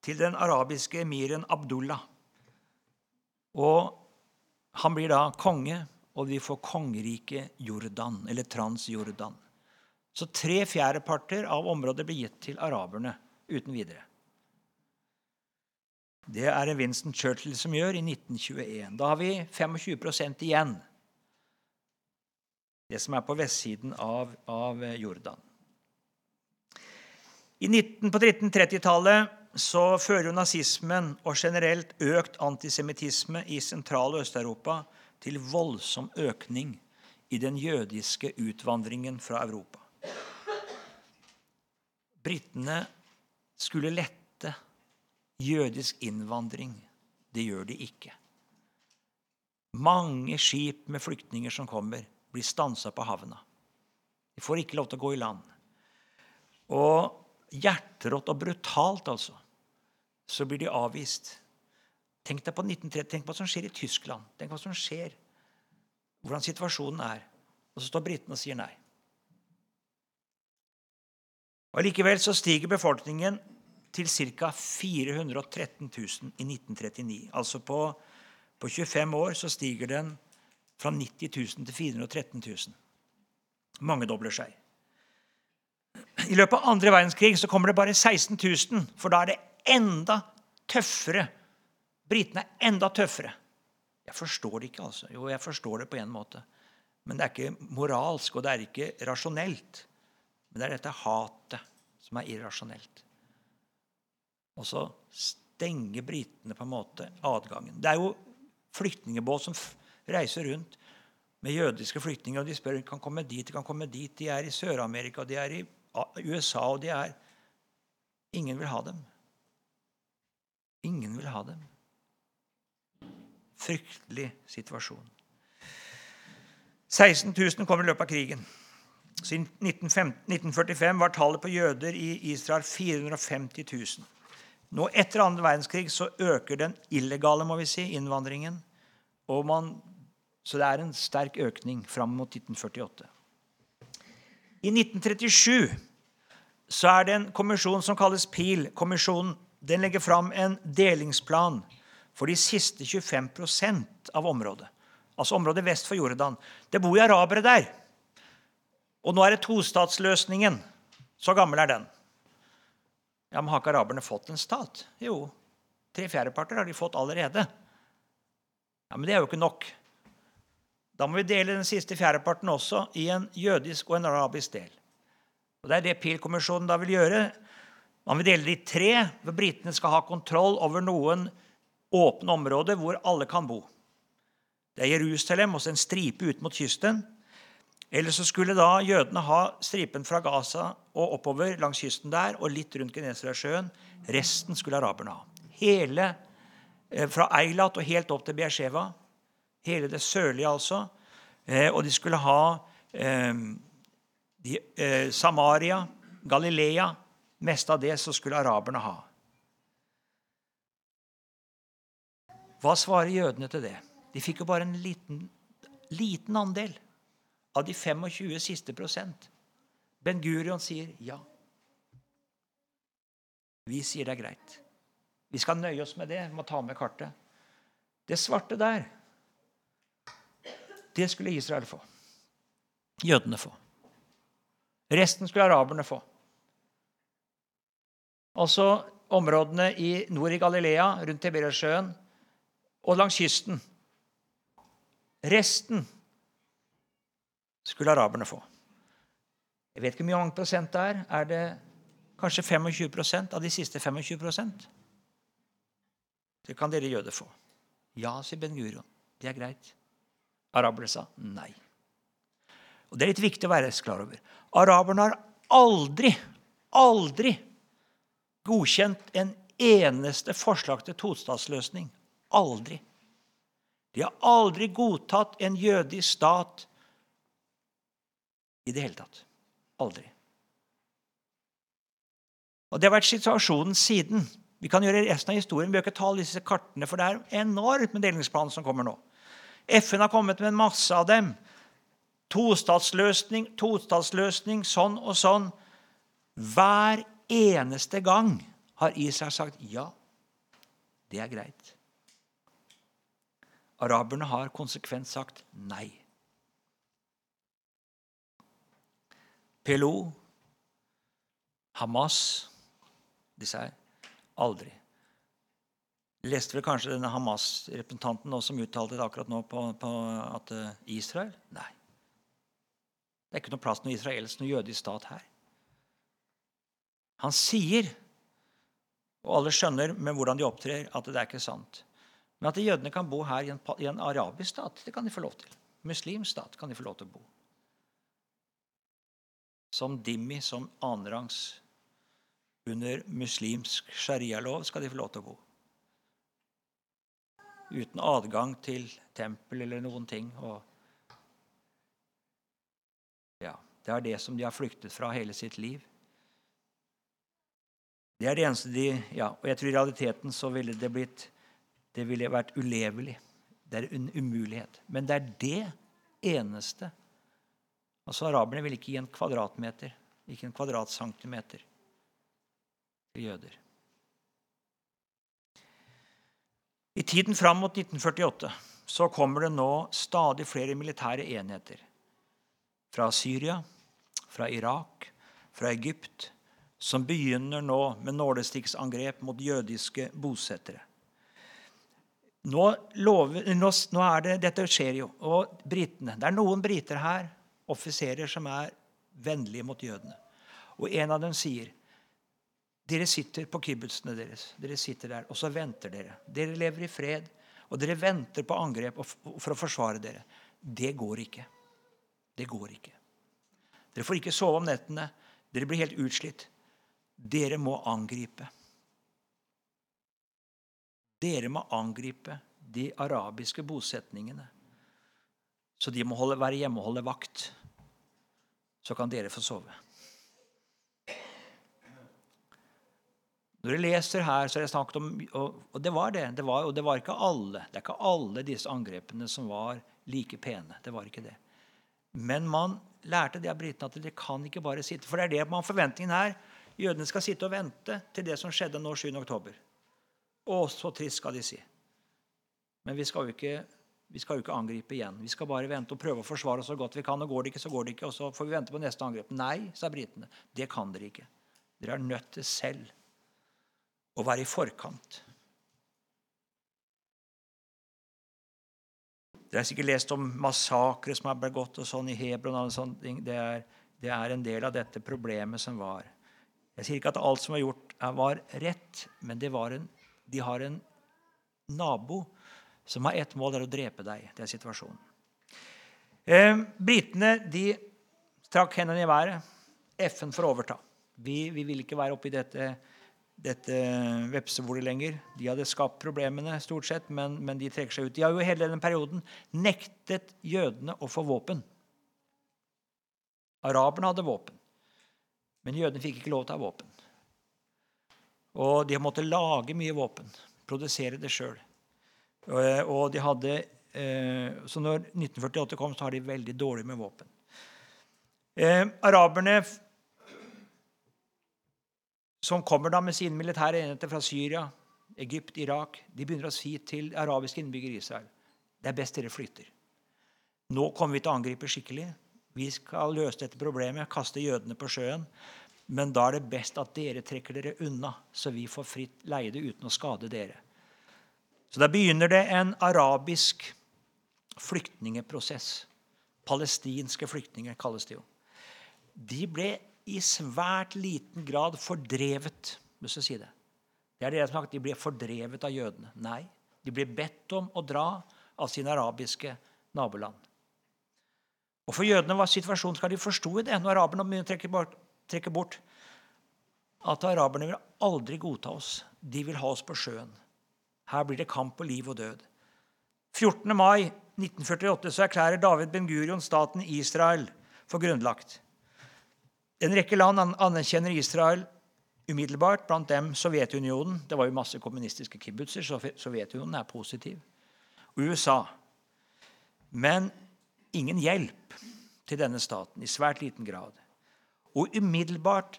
Speaker 1: til den arabiske emiren Abdullah. Og han blir da konge, og vi får kongeriket Jordan, eller Transjordan. Så tre fjerdeparter av området blir gitt til araberne uten videre. Det er det Winston Churchill som gjør i 1921. Da har vi 25% igjen. Det som er på vestsiden av, av Jordan. I 19, på 1930-tallet så fører jo nazismen og generelt økt antisemittisme i Sentral- og Øst-Europa til voldsom økning i den jødiske utvandringen fra Europa. Britene skulle lette jødisk innvandring. Det gjør de ikke. Mange skip med flyktninger som kommer, blir stansa på havna. De får ikke lov til å gå i land. Og hjerterått og brutalt, altså så blir de avvist. Tenk deg på 1930, tenk på hva som skjer i Tyskland. Tenk hva som skjer, hvordan situasjonen er. Og så står britene og sier nei. Og Likevel så stiger befolkningen til ca. 413 000 i 1939. Altså på, på 25 år så stiger den fra 90 000 til 413 000. Mangedobler seg. I løpet av andre verdenskrig så kommer det bare 16 000, for da er det enda tøffere. Britene er enda tøffere. Jeg forstår det ikke, altså. Jo, jeg forstår det på en måte. Men det er ikke moralsk, og det er ikke rasjonelt. Men det er dette hatet som er irrasjonelt. Og så stenger britene på en måte adgangen. Det er jo flyktningbåt som reiser rundt med jødiske flyktninger, og de spør kan komme dit, de kan komme dit. De er i Sør-Amerika, de er i USA, og de er Ingen vil ha dem. Ingen vil ha dem. Fryktelig situasjon. 16 000 kom i løpet av krigen. Siden 1945 var tallet på jøder i Israel 450 000. Nå Etter andre verdenskrig så øker den illegale må vi si, innvandringen. Man, så det er en sterk økning fram mot 1948. I 1937 så er det en kommisjon som kalles PIL-kommisjonen den legger fram en delingsplan for de siste 25% av området. Altså området vest for Jordan. Det bor jo arabere der. Og nå er det tostatsløsningen. Så gammel er den. Ja, Men har ikke araberne fått en stat? Jo, tre fjerdeparter har de fått allerede. Ja, Men det er jo ikke nok. Da må vi dele den siste fjerdeparten også i en jødisk og en arabisk del. Og Det er det PIL-kommisjonen da vil gjøre. Man vil dele det i tre, hvor britene skal ha kontroll over noen åpne områder hvor alle kan bo. Det er Jerusalem og en stripe ut mot kysten. Eller så skulle da jødene ha stripen fra Gaza og oppover langs kysten der og litt rundt Genesaretsjøen. Resten skulle araberne ha. Hele eh, fra Eilat og helt opp til Beersheva. Hele det sørlige, altså. Eh, og de skulle ha eh, de, eh, Samaria, Galilea Mest av det så skulle araberne ha. Hva svarer jødene til det? De fikk jo bare en liten, liten andel av de 25 siste prosent. Ben Gurion sier ja. Vi sier det er greit. Vi skal nøye oss med det. Vi må ta med kartet. Det svarte der, Det skulle Israel få. Jødene få. Resten skulle araberne få. Altså områdene i nord i Galilea, rundt Tiberiasjøen, og langs kysten. Resten skulle araberne få. Jeg vet ikke hvor mange prosent det er. Er det kanskje 25% av de siste 25% Det kan dere jøder få. Ja, sier Ben Gurion. Det er greit. Araberne sa nei. Og Det er litt viktig å være klar over. Araberne har aldri, aldri godkjent en eneste forslag til tostatsløsning. Aldri. De har aldri godtatt en jødisk stat i det hele tatt. Aldri. Og Det har vært situasjonen siden. Vi kan gjøre resten av historien. Vi bør ikke ta disse kartene, for det er enormt med delingsplaner som kommer nå. FN har kommet med en masse av dem. Tostatsløsning, tostatsløsning, sånn og sånn. Hver eneste gang har Israel sagt ja. Det er greit. Araberne har konsekvent sagt nei. PLO, Hamas Disse her aldri. Leste vel kanskje denne Hamas-representanten som uttalte det akkurat nå på, på at uh, Israel? Nei. Det er ikke noe plass noe israelsk, noe jødisk stat her. Han sier, og alle skjønner med hvordan de opptrer, at det er ikke sant. Men at jødene kan bo her i en, i en arabisk stat, det kan de få lov til. Muslimsk stat kan de få lov til å bo. Som dimmi, som annenrangs. Under muslimsk sharialov skal de få lov til å bo. Uten adgang til tempel eller noen ting. Ja, det er det som de har flyktet fra hele sitt liv. Det er det eneste de ja, Og jeg tror i realiteten så ville det blitt det ville vært ulevelig. Det er en umulighet. Men det er det eneste. Altså Araberne vil ikke gi en kvadratmeter, ikke en kvadratcentimeter til jøder. I tiden fram mot 1948 så kommer det nå stadig flere militære enheter. Fra Syria, fra Irak, fra Egypt, som begynner nå med nålestikksangrep mot jødiske bosettere. Nå, lover, nå, nå det, Dette skjer jo. Og britene Det er noen briter her, offiserer, som er vennlige mot jødene. Og en av dem sier dere sitter på kibbutzene deres. Dere sitter der, og så venter dere. Dere lever i fred, og dere venter på angrep for å forsvare dere. Det går ikke. Det går ikke. Dere får ikke sove om nettene. Dere blir helt utslitt. Dere må angripe. Dere må angripe de arabiske bosetningene. Så de må holde, være hjemme og holde vakt. Så kan dere få sove. Når jeg leser her, så har jeg snakket om Og det var det. det var, og det var ikke alle. Det er ikke alle disse angrepene som var like pene. Det var ikke det. Men man lærte det av britene at de kan ikke bare sitte For det er det man forventningen her. Jødene skal sitte og vente til det som skjedde nå 7. oktober. Å, så trist, skal de si. Men vi skal, ikke, vi skal jo ikke, angripe igjen. Vi skal bare vente og prøve å forsvare oss så godt vi kan. og Går det ikke, så går det ikke, og så får vi vente på neste angrep. Nei, sa britene. Det kan dere ikke. Dere er nødt til selv å være i forkant. Dere har sikkert lest om massakre som har begått og sånn i Hebron. og sånne ting. Det er, det er en del av dette problemet som var. Jeg sier ikke at alt som var gjort, var rett, men en de har en nabo som har ett mål, det er å drepe deg. Det er situasjonen. Eh, Britene de trakk hendene i været. FN får overta. Vi, vi vil ikke være oppe i dette, dette vepsebordet lenger. De hadde skapt problemene, stort sett, men, men, de trekker seg ut. De har jo hele denne perioden nektet jødene å få våpen. Araberne hadde våpen, men jødene fikk ikke lov til å ha våpen. Og de måtte lage mye våpen. Produsere det sjøl. Og de hadde eh, Så når 1948 kom, så har de veldig dårlig med våpen. Eh, araberne som kommer da med sine militære enheter fra Syria, Egypt, Irak, de begynner å si til arabiske innbyggere i Israel det er best dere flytter. Nå kommer vi til å angripe skikkelig. Vi skal løse dette problemet, kaste jødene på sjøen. Men da er det best at dere trekker dere unna, så vi får fritt leie det uten å skade dere. Så Da begynner det en arabisk flyktningeprosess. Palestinske flyktninger kalles det jo. De ble i svært liten grad fordrevet. Hvis jeg si det. det er det som sagt, De ble fordrevet av jødene. Nei, de ble bedt om å dra av sine arabiske naboland. Og For jødene var situasjonen skal de forsto det når araberne begynner å trekke bort, trekke bort at araberne vil aldri godta oss. De vil ha oss på sjøen. Her blir det kamp på liv og død. 14. mai 1948 så erklærer David Ben Gurion staten Israel for grunnlagt. En rekke land anerkjenner Israel umiddelbart, blant dem Sovjetunionen. Det var jo masse kommunistiske kibbutzer, så Sovjetunionen er positiv. Og USA. Men ingen hjelp til denne staten, i svært liten grad. Og umiddelbart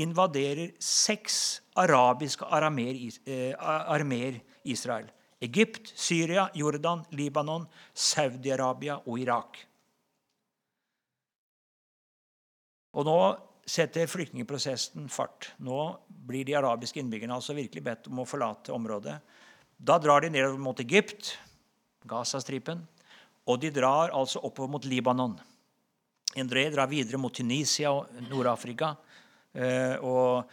Speaker 1: invaderer seks arabiske eh, armeer Israel. Egypt, Syria, Jordan, Libanon, Saudi-Arabia og Irak. Og nå setter flyktningprosessen fart. Nå blir de arabiske innbyggerne altså virkelig bedt om å forlate området. Da drar de nedover mot Egypt, Gazastripen, og de drar altså oppover mot Libanon. Indre drar videre mot Tunisia og Nord-Afrika. Eh, og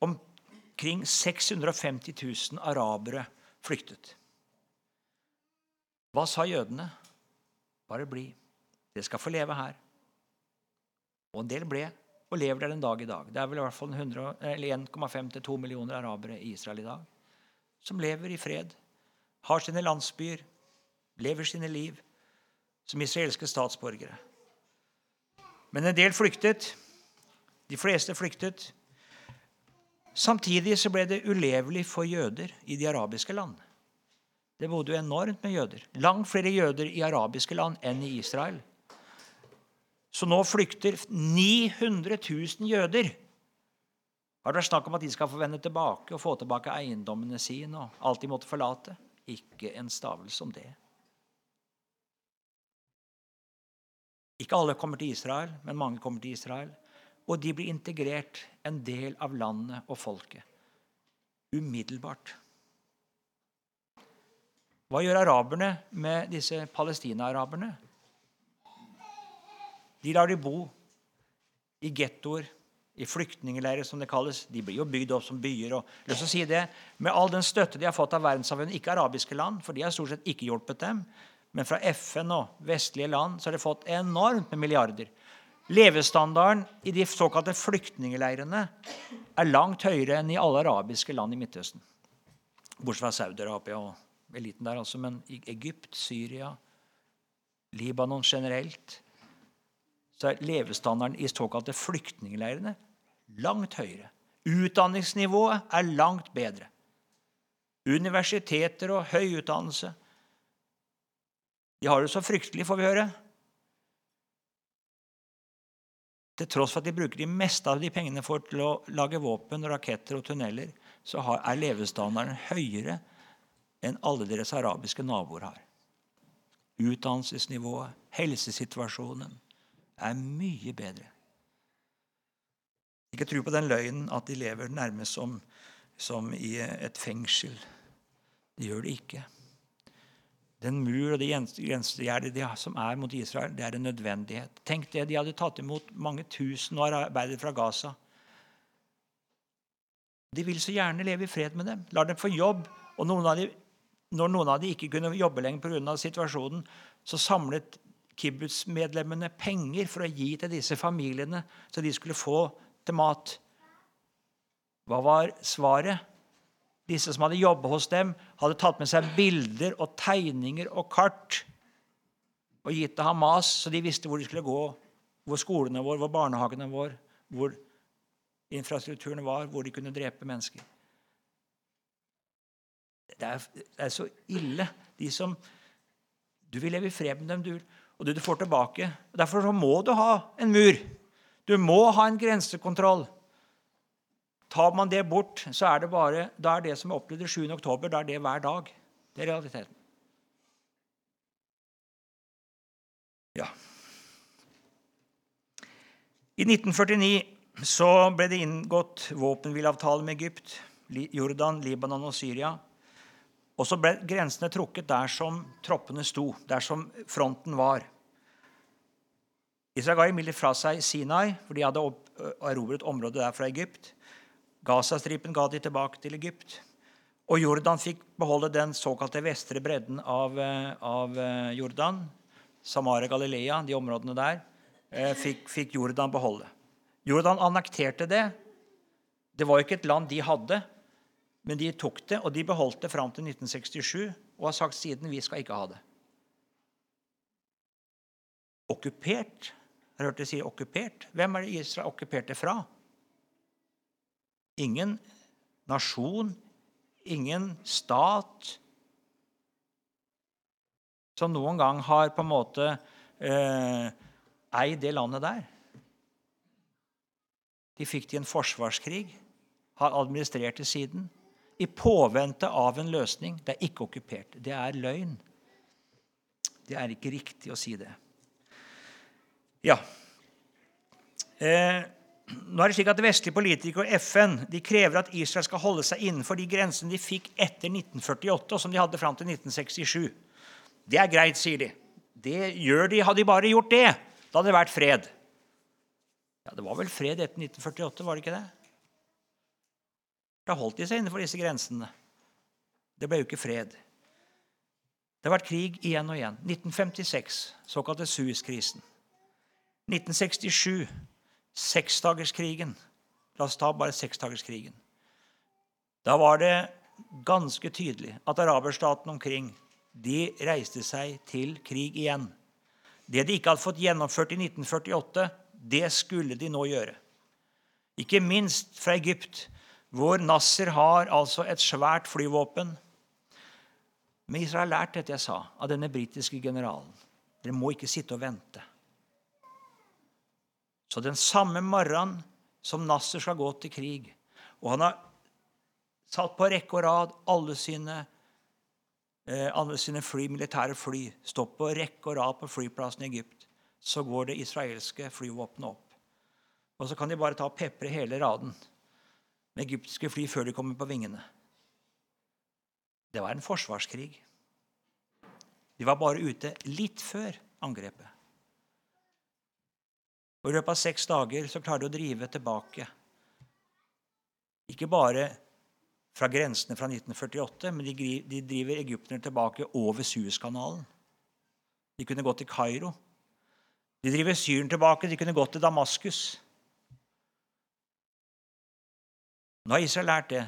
Speaker 1: omkring 650 000 arabere flyktet. Hva sa jødene? Bare bli. Dere skal få leve her. Og en del ble og lever der den dag i dag. Det er vel i hvert fall 1,5-2 millioner arabere i Israel i dag som lever i fred, har sine landsbyer, lever sine liv som israelske statsborgere. Men en del flyktet. De fleste flyktet. Samtidig så ble det ulevelig for jøder i de arabiske land. Det bodde jo enormt med jøder. Langt flere jøder i arabiske land enn i Israel. Så nå flykter 900 000 jøder. Har det vært snakk om at de skal få vende tilbake og få tilbake eiendommene sine og alt de måtte forlate? Ikke en stavelse om det. Ikke alle kommer til Israel, men mange kommer til Israel. Og de blir integrert, en del av landet og folket. Umiddelbart. Hva gjør araberne med disse palestina-araberne? De lar de bo i gettoer, i flyktningleirer, som det kalles. De blir jo bygd opp som byer. og lyst si det, Med all den støtte de har fått av verdenssamfunnet, ikke arabiske land, for de har stort sett ikke hjulpet dem, men fra FN og vestlige land så har de fått enormt med milliarder. Levestandarden i de såkalte flyktningleirene er langt høyere enn i alle arabiske land i Midtøsten. Bortsett fra Saudi-Arabia og eliten der, altså. Men i Egypt, Syria, Libanon generelt så er levestandarden i såkalte flyktningleirene langt høyere. Utdanningsnivået er langt bedre. Universiteter og høy utdannelse de har det så fryktelig, får vi høre. Til tross for at de bruker de meste av de pengene for til å lage våpen, raketter og tunneler, så er levestandarden høyere enn alle deres arabiske naboer har. Utdannelsesnivået, helsesituasjonen er mye bedre. Ikke tro på den løgnen at de lever nærmest som, som i et fengsel. Det gjør det ikke. Den mur og det grensegjerdet som er mot Israel, det er en nødvendighet. Tenk det, De hadde tatt imot mange tusen og arbeidet fra Gaza. De vil så gjerne leve i fred med dem. La dem få jobb. Og noen de, når noen av dem ikke kunne jobbe lenger pga. situasjonen, så samlet kibbutz-medlemmene penger for å gi til disse familiene, så de skulle få til mat. Hva var svaret? Disse som hadde jobbet hos dem, hadde tatt med seg bilder og tegninger og kart og gitt til Hamas, så de visste hvor de skulle gå, hvor skolene våre, hvor barnehagene våre, hvor infrastrukturen var, hvor de kunne drepe mennesker. Det er, det er så ille. De som Du vil leve i fred med dem, du, og det du får tilbake. Derfor må du ha en mur. Du må ha en grensekontroll. Tar man det bort, så er det bare, da er det som er opplevd 7. oktober, da er det hver dag. Det er realiteten. Ja. I 1949 så ble det inngått våpenhvileavtale med Egypt, Jordan, Libanon og Syria. Og så ble grensene trukket der som troppene sto, der som fronten var. Israel ga imidlertid fra seg Sinai, for de hadde erobret området der fra Egypt. Gazastripen ga de tilbake til Egypt. Og Jordan fikk beholde den såkalte vestre bredden av, eh, av eh, Jordan. Samaria, Galilea, de områdene der, eh, fikk, fikk Jordan beholde. Jordan annekterte det. Det var ikke et land de hadde, men de tok det, og de beholdt det fram til 1967 og har sagt siden vi skal ikke ha det. Okkupert? Jeg har hørt dere si okkupert. Hvem er det Israel okkuperte fra? Ingen nasjon, ingen stat som noen gang har på en måte eh, eid det landet der. De fikk det i en forsvarskrig, har administrert det siden. I påvente av en løsning. Det er ikke okkupert. Det er løgn. Det er ikke riktig å si det. Ja. Eh, nå er det slik at Vestlige politikere og FN de krever at Israel skal holde seg innenfor de grensene de fikk etter 1948, og som de hadde fram til 1967. Det er greit, sier de. Det gjør de. Hadde de bare gjort det, da hadde det vært fred. Ja, Det var vel fred etter 1948, var det ikke det? Da holdt de seg innenfor disse grensene. Det ble jo ikke fred. Det har vært krig igjen og igjen. 1956, såkalte Suez-krisen. 1967 Seksdagerskrigen. La oss ta bare seksdagerskrigen. Da var det ganske tydelig at araberstatene omkring de reiste seg til krig igjen. Det de ikke hadde fått gjennomført i 1948, det skulle de nå gjøre. Ikke minst fra Egypt, hvor Nasser har altså et svært flyvåpen. Men Israel har lært dette jeg sa, av denne britiske generalen. Dere må ikke sitte og vente. Så den samme morgenen som Nasser skal gå til krig, og han har satt på rekke og rad alle sine, eh, alle sine fly, militære fly, stått på rekke og rad på flyplassen i Egypt, så går det israelske flyvåpenet opp. Og så kan de bare ta og pepre hele raden med egyptiske fly før de kommer på vingene. Det var en forsvarskrig. De var bare ute litt før angrepet. Og I løpet av seks dager så klarer de å drive tilbake. Ikke bare fra grensene fra 1948, men de driver egypterne tilbake over Suezkanalen. De kunne gått til Kairo. De driver Syren tilbake. De kunne gått til Damaskus. Nå har Israel lært det.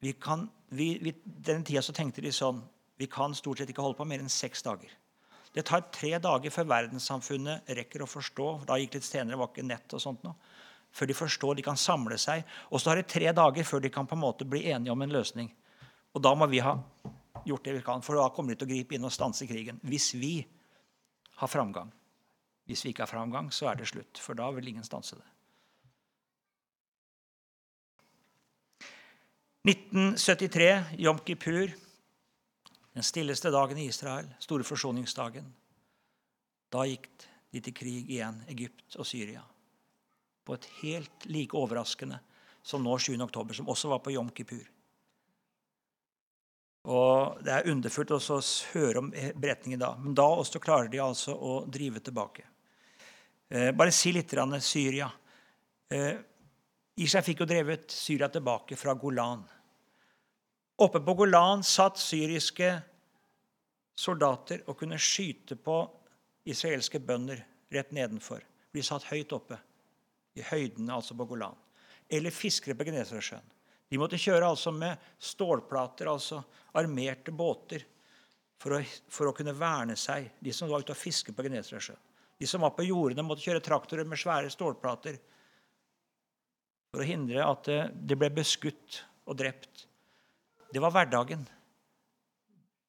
Speaker 1: Vi kan, vi, vi, denne tida så tenkte de sånn Vi kan stort sett ikke holde på mer enn seks dager. Det tar tre dager før verdenssamfunnet rekker å forstå. Da gikk litt senere, var ikke nett og sånt noe. Før de forstår, de kan samle seg. Og så tar det tre dager før de kan på en måte bli enige om en løsning. Og da må vi ha gjort det vi kan, for da kommer de til å gripe inn og stanse krigen. Hvis vi har framgang. Hvis vi ikke har framgang, så er det slutt. For da vil ingen stanse det. 1973, Jom Kippur. Den stilleste dagen i Israel, store forsoningsdagen. Da gikk de til krig igjen, Egypt og Syria. På et helt like overraskende som nå 7. oktober, som også var på Jom Kippur. Og Det er underfullt å høre om beretningen da. Men da også klarer de altså å drive tilbake. Eh, bare si litt om Syria. Eh, Israel fikk jo drevet Syria tilbake fra Golan. Oppe på Golan satt syriske soldater og kunne skyte på israelske bønder rett nedenfor. De satt høyt oppe, i høydene altså på Golan. Eller fiskere på Genesaretsjøen. De måtte kjøre altså med stålplater, altså armerte båter, for å, for å, kunne verne seg, de som var ute og fiske på Genesaretsjøen. De som var på jordene, måtte kjøre traktorer med svære stålplater for å hindre at de ble beskutt og drept det var hverdagen.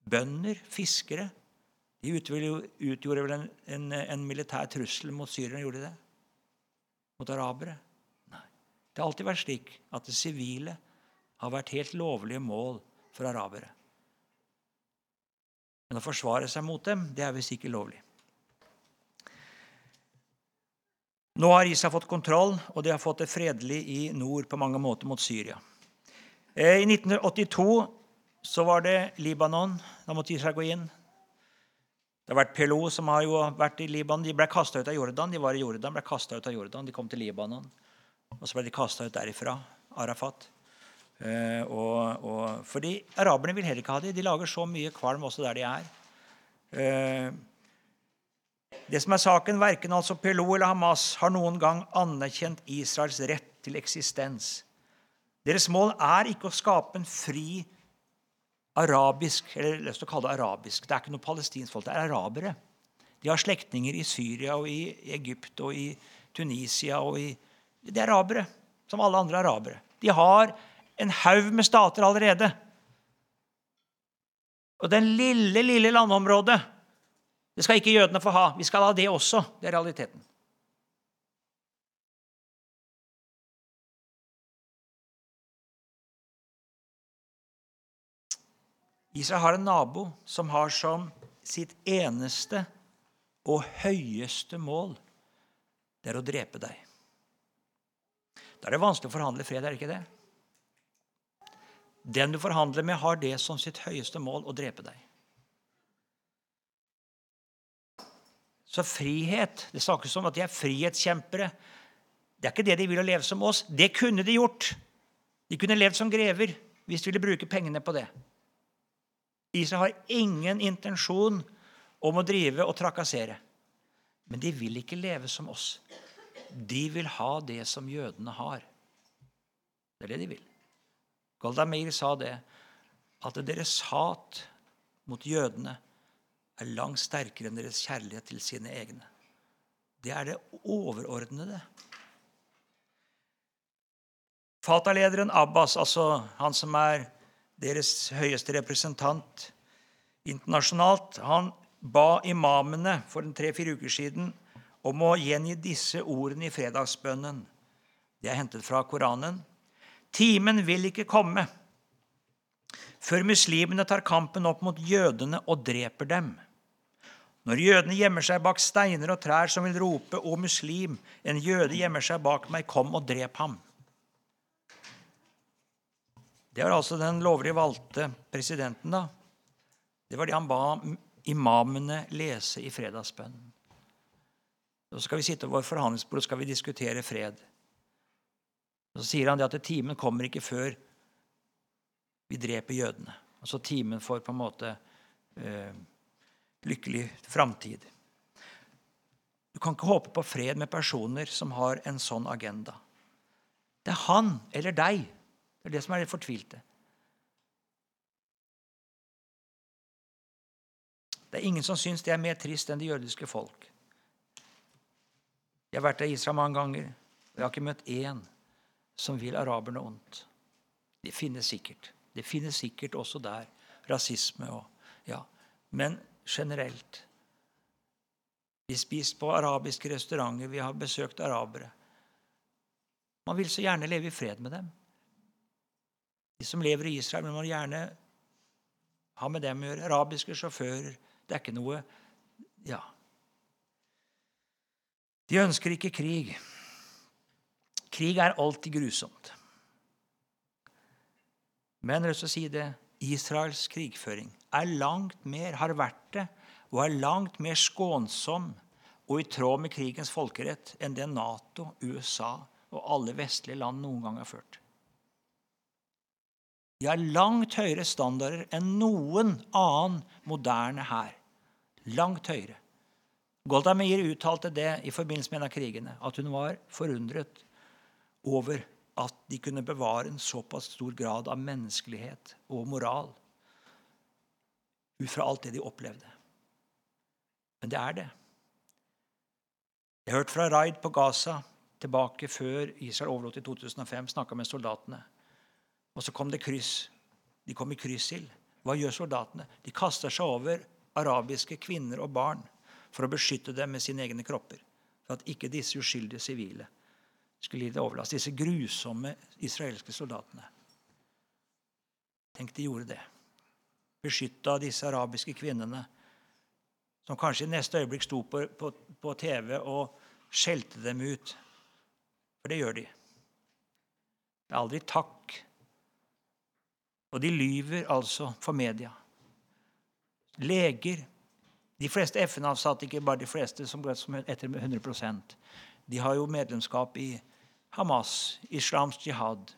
Speaker 1: Bønder, fiskere, de utgjorde vel en, en, en militær trussel mot syrerne? Gjorde de det? Mot arabere? Nei. Det har alltid vært slik at det sivile har vært helt lovlige mål for arabere. Men å forsvare seg mot dem, det er visst ikke lovlig. Nå har ISA fått kontroll, og de har fått det fredelig i nord på mange måter mot Syria. Eh, I 1982 så var det Libanon. Da måtte Israel gå inn. Det har vært PLO som har jo vært i Libanon. De ble kasta ut av Jordan. De var i Jordan, ble ut av Jordan. De kom til Libanon. Og så ble de kasta ut derifra. Arafat. Eh, og, og, fordi araberne vil heller ikke ha dem. De lager så mye kvalm også der de er. Eh, det som er saken, Verken altså PLO eller Hamas har noen gang anerkjent Israels rett til eksistens. Deres mål er ikke å skape en fri arabisk eller lyst til å kalle det arabisk. Det er ikke noe palestinsk folk, det er arabere. De har slektninger i Syria og i Egypt og i Tunisia. og i, Det er arabere, som alle andre arabere. De har en haug med stater allerede. Og den lille, lille landområdet det skal ikke jødene få ha. Vi skal ha det også. Det er realiteten. Israel har en nabo som har som sitt eneste og høyeste mål det er å drepe deg. Da er det vanskelig å forhandle fred, er det ikke det? Den du forhandler med, har det som sitt høyeste mål å drepe deg. Så frihet Det snakkes om at de er frihetskjempere. Det er ikke det de vil å leve som oss. Det kunne de gjort. De kunne levd som grever hvis de ville bruke pengene på det. Israel har ingen intensjon om å drive og trakassere. Men de vil ikke leve som oss. De vil ha det som jødene har. Det er det de vil. Golda Meir sa det, at deres hat mot jødene er langt sterkere enn deres kjærlighet til sine egne. Det er det overordnede. Fatah-lederen Abbas, altså han som er deres høyeste representant internasjonalt, han ba imamene for tre-fire uker siden om å gjengi disse ordene i fredagsbønnen. Det er hentet fra Koranen. Timen vil ikke komme før muslimene tar kampen opp mot jødene og dreper dem. Når jødene gjemmer seg bak steiner og trær som vil rope 'Å muslim', en jøde gjemmer seg bak meg, kom og drep ham. Det var altså den lovlig valgte presidenten. da. Det var det han ba imamene lese i fredagsbønnen. Så skal vi sitte over forhandlingsbordet skal vi diskutere fred. Så sier han det at timen kommer ikke før vi dreper jødene. Altså timen for på en måte eh, lykkelig framtid. Du kan ikke håpe på fred med personer som har en sånn agenda. Det er han eller deg. Det er det som er det fortvilte. Det er ingen som syns det er mer trist enn det jødiske folk. Jeg har vært i Israel mange ganger, og jeg har ikke møtt én som vil araberne ondt. Det finnes sikkert. Det finnes sikkert også der rasisme og ja. Men generelt. Vi spist på arabiske restauranter, vi har besøkt arabere. Man vil så gjerne leve i fred med dem. De som lever i Israel, må gjerne ha med dem å gjøre. Arabiske sjåfører. Det er ikke noe Ja. De ønsker ikke krig. Krig er alltid grusomt. Men jeg vil si det Israels krigføring er langt mer, har vært det, og er langt mer skånsom og i tråd med krigens folkerett enn det Nato, USA og alle vestlige land noen gang har ført. De har langt høyere standarder enn noen annen moderne hær. Langt høyere. Golda Meir uttalte det i forbindelse med en av krigene, at hun var forundret over at de kunne bevare en såpass stor grad av menneskelighet og moral ut fra alt det de opplevde. Men det er det. Jeg hørte fra raid på Gaza tilbake før Israel overlot i 2005. Snakka med soldatene. Og så kom det kryss. De kom i kryssild. Hva gjør soldatene? De kaster seg over arabiske kvinner og barn for å beskytte dem med sine egne kropper. For at ikke disse uskyldige sivile skulle lide overlast. Disse grusomme israelske soldatene. Tenk, de gjorde det beskytta disse arabiske kvinnene, som kanskje i neste øyeblikk sto på, på, på TV og skjelte dem ut. For det gjør de. Det er aldri takk. Og de lyver altså for media. Leger De fleste FN-avsatte, ikke bare de fleste som etter 100% de har jo medlemskap i Hamas, Islams jihad,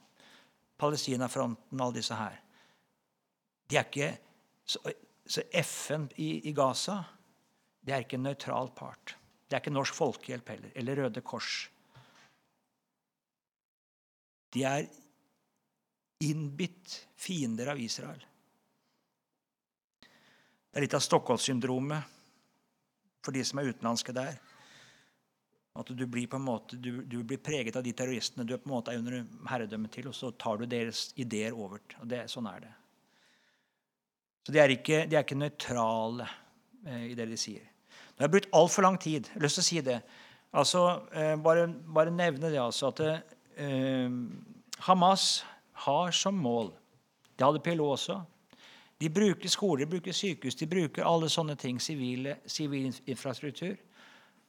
Speaker 1: Palestinafronten, alle disse her. De er ikke, så, så FN i, i Gaza det er ikke en nøytral part. Det er ikke Norsk Folkehjelp heller, eller Røde Kors. De er innbitt fiender av Israel. Det er litt av Stockholm-syndromet for de som er utenlandske der. At du blir på en måte, du, du, blir preget av de terroristene du er på en måte er under herredømme til, og så tar du deres ideer over. og det, Sånn er det. Så De er ikke, de er ikke nøytrale eh, i det de sier. Nå har jeg brukt altfor lang tid. Jeg har lyst til å si det. Altså, eh, bare, bare, nevne det altså at eh, Hamas har som mål Det hadde PLO også. De bruker skoler, de bruker sykehus, de bruker alle sånne ting. Sivil infrastruktur.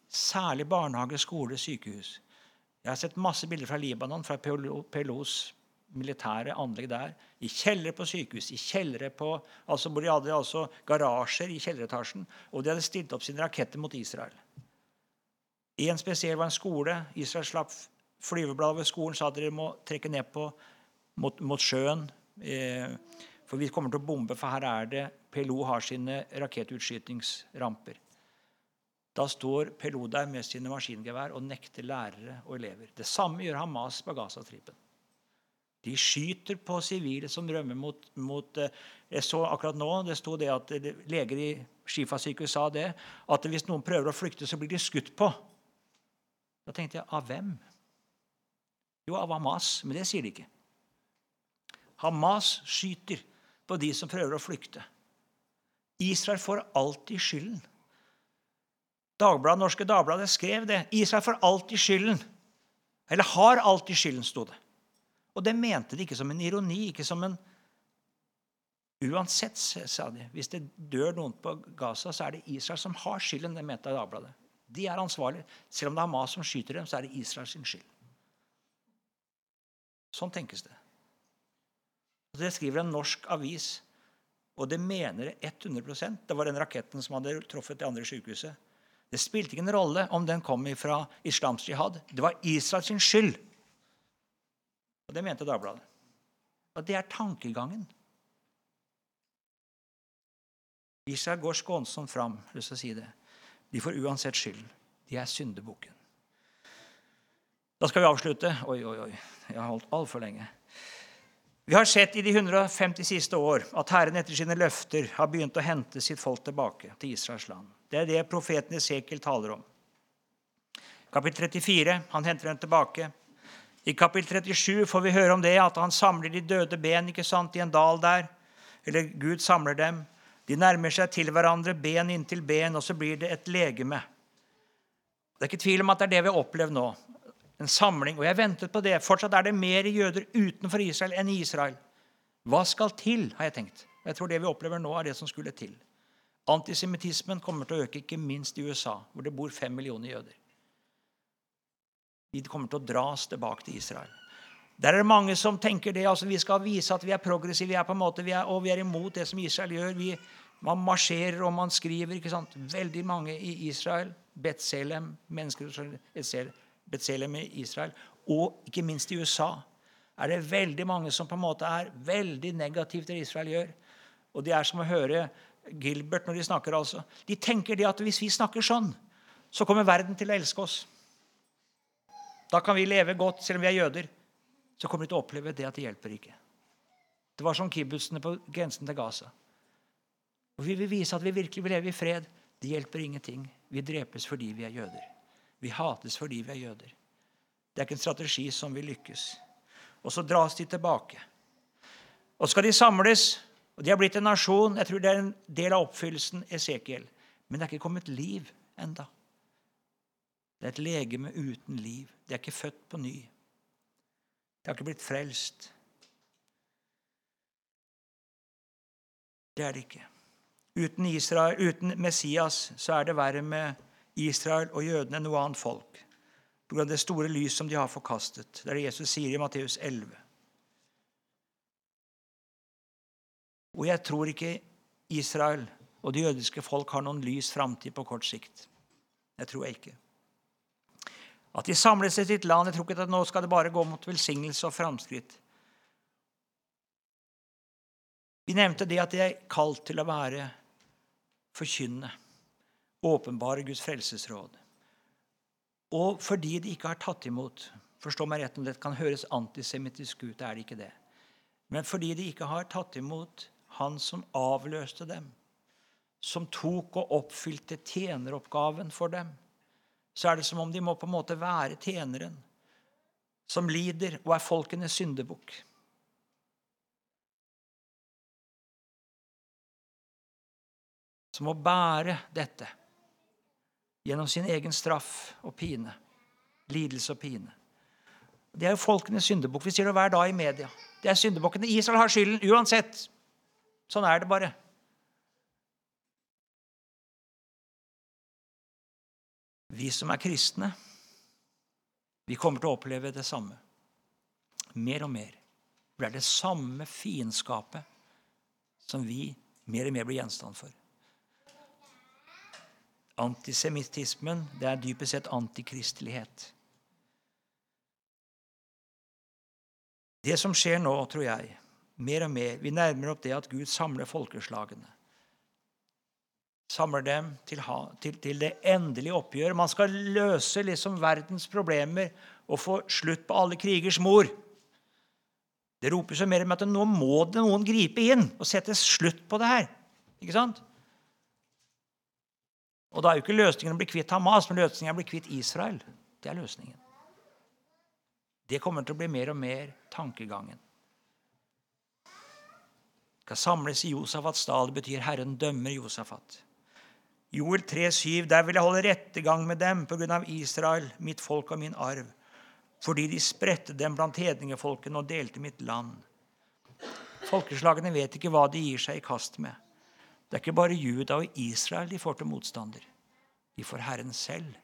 Speaker 1: Særlig barnehage, skole, sykehus. Jeg har sett masse bilder fra Libanon, fra PLOs militære anlegg der. I kjellere på sykehus, i kjellere på, altså hvor de hadde altså garasjer i kjelleretasjen. Og de hadde stilt opp sine raketter mot Israel. En spesiell var en skole. Israel slapp flyvebladet ved skolen, sa at dere må trekke ned på mot, mot sjøen. Eh, for vi kommer til å bombe, for her er det PLO har sine rakettutskytingsramper. Da står PLO der med sine maskingevær og nekter lærere og elever. Det samme gjør Hamas på Gazastripen. De skyter på sivile som rømmer mot, mot, eh, Jeg så akkurat nå det sto det at leger i Shifa-sykehuset sa det, at hvis noen prøver å flykte, så blir de skutt på. Da tenkte jeg av hvem? Jo, av Hamas. Men det sier de ikke. Hamas skyter på de som prøver å flykte. Israel får alltid skylden. Dagbladet, Norske Dagbladet skrev det. Israel får alltid skylden. Eller har alltid skylden, sto det. Og det mente de ikke som en ironi, ikke som en Uansett, sa de, hvis det dør noen på Gaza, så er det Israel som har skylden. Det mente Dagbladet. De er ansvarlige. Selv om det er Hamas som skyter dem, så er det Israels skyld. Sånn tenkes det. Det skriver en norsk avis, og det mener det 100% Det var den raketten som hadde truffet det andre sykehuset. Det spilte ikke en rolle om den kom fra islamsk jihad. Det var Israels skyld. Og Det mente Dagbladet. Og det er tankegangen. Israel går skånsomt fram. lyst til å si det. De får uansett skyld. De er syndebukken. Da skal vi avslutte. Oi, oi, oi. Jeg har holdt altfor lenge. Vi har sett i de 150 siste år at Herren etter sine løfter har begynt å hente sitt folk tilbake til Israels land. Det er det profeten Esekiel taler om. Kapittel 34 han henter dem tilbake. I kapittel 37 får vi høre om det, at han samler de døde ben ikke sant, i en dal der. Eller Gud samler dem. De nærmer seg til hverandre, ben inntil ben, og så blir det et legeme. Det er ikke tvil om at det er det vi har opplevd nå en samling. Og jeg ventet på det. Fortsatt er det mer jøder utenfor Israel enn i Israel. Hva skal til, har jeg tenkt. Jeg tror det vi opplever nå, er det som skulle til. Antisemittismen kommer til å øke, ikke minst i USA, hvor det bor fem millioner jøder. De kommer til å dras tilbake til Israel. Der er det mange som tenker det. altså Vi skal vise at vi er progressive, vi er på en måte, vi er, og vi er imot det som Israel gjør. Vi, man marsjerer og man skriver. ikke sant? Veldig mange i Israel, Betselem, mennesker Betselem i Israel, og ikke minst i USA, er det veldig mange som på en måte er veldig negative til det Israel gjør. Og det er som å høre Gilbert når de snakker. altså. De tenker det at hvis vi snakker sånn, så kommer verden til å elske oss. Da kan vi leve godt selv om vi er jøder. Så kommer de til å oppleve det at det hjelper ikke. Det var som kibbutzene på grensen til Gaza. Og Vi vil vise at vi virkelig vil leve i fred. Det hjelper ingenting. Vi drepes fordi vi er jøder. Vi hates fordi vi er jøder. Det er ikke en strategi som vil lykkes. Og så dras de tilbake. Og skal de samles, og de har blitt en nasjon. Jeg tror det er en del av oppfyllelsen Esekiel. Men det er ikke kommet liv enda. Det er et legeme uten liv. De er ikke født på ny. De har ikke blitt frelst. Det er det ikke. Uten Israel, uten Messias så er det verre med Israel og jødene noe annet folk. pga. det store lys som de har forkastet. Det er det Jesus sier i Matteus 11. Og jeg tror ikke Israel og det jødiske folk har noen lys framtid på kort sikt. Det tror jeg ikke. At de samles i sitt land Jeg tror ikke at nå skal det bare gå mot velsignelse og framskritt. Vi nevnte det at de er kalt til å være forkynne, åpenbare Guds frelsesråd. Og fordi de ikke har tatt imot Forstå meg rett om det kan høres antisemittisk ut, det er det ikke det. Men fordi de ikke har tatt imot Han som avløste dem, som tok og oppfylte tjeneroppgaven for dem, så er det som om de må på en måte være tjeneren som lider og er folkenes syndebukk. Som må bære dette gjennom sin egen straff og pine. Lidelse og pine. Det er jo folkenes syndebukk. Vi sier det hver dag i media. Det er syndebukkene. Israel har skylden uansett. Sånn er det bare. Vi som er kristne, vi kommer til å oppleve det samme. Mer og mer. Det er det samme fiendskapet som vi mer og mer blir gjenstand for. Antisemittismen det er dypest sett antikristelighet. Det som skjer nå, tror jeg, mer og mer Vi nærmer opp det at Gud samler folkeslagene. Samler dem til, til, til det endelige oppgjør. Man skal løse liksom verdens problemer og få slutt på alle krigers mor. Det roper jo mer om at nå må det noen gripe inn og sette slutt på det her. Ikke sant? Og da er jo ikke løsningen å bli kvitt Hamas, men løsningen er å bli kvitt Israel. Det er løsningen. Det kommer til å bli mer og mer tankegangen. Skal samles i Josafats dal. Det betyr 'Herren dømmer Josafat'. Joel 3,7.: Der vil jeg holde rettergang med dem på grunn av Israel, mitt folk og min arv, fordi de spredte dem blant hedningefolkene og delte mitt land. Folkeslagene vet ikke hva de gir seg i kast med. Det er ikke bare Juda og Israel de får til motstander. De får Herren selv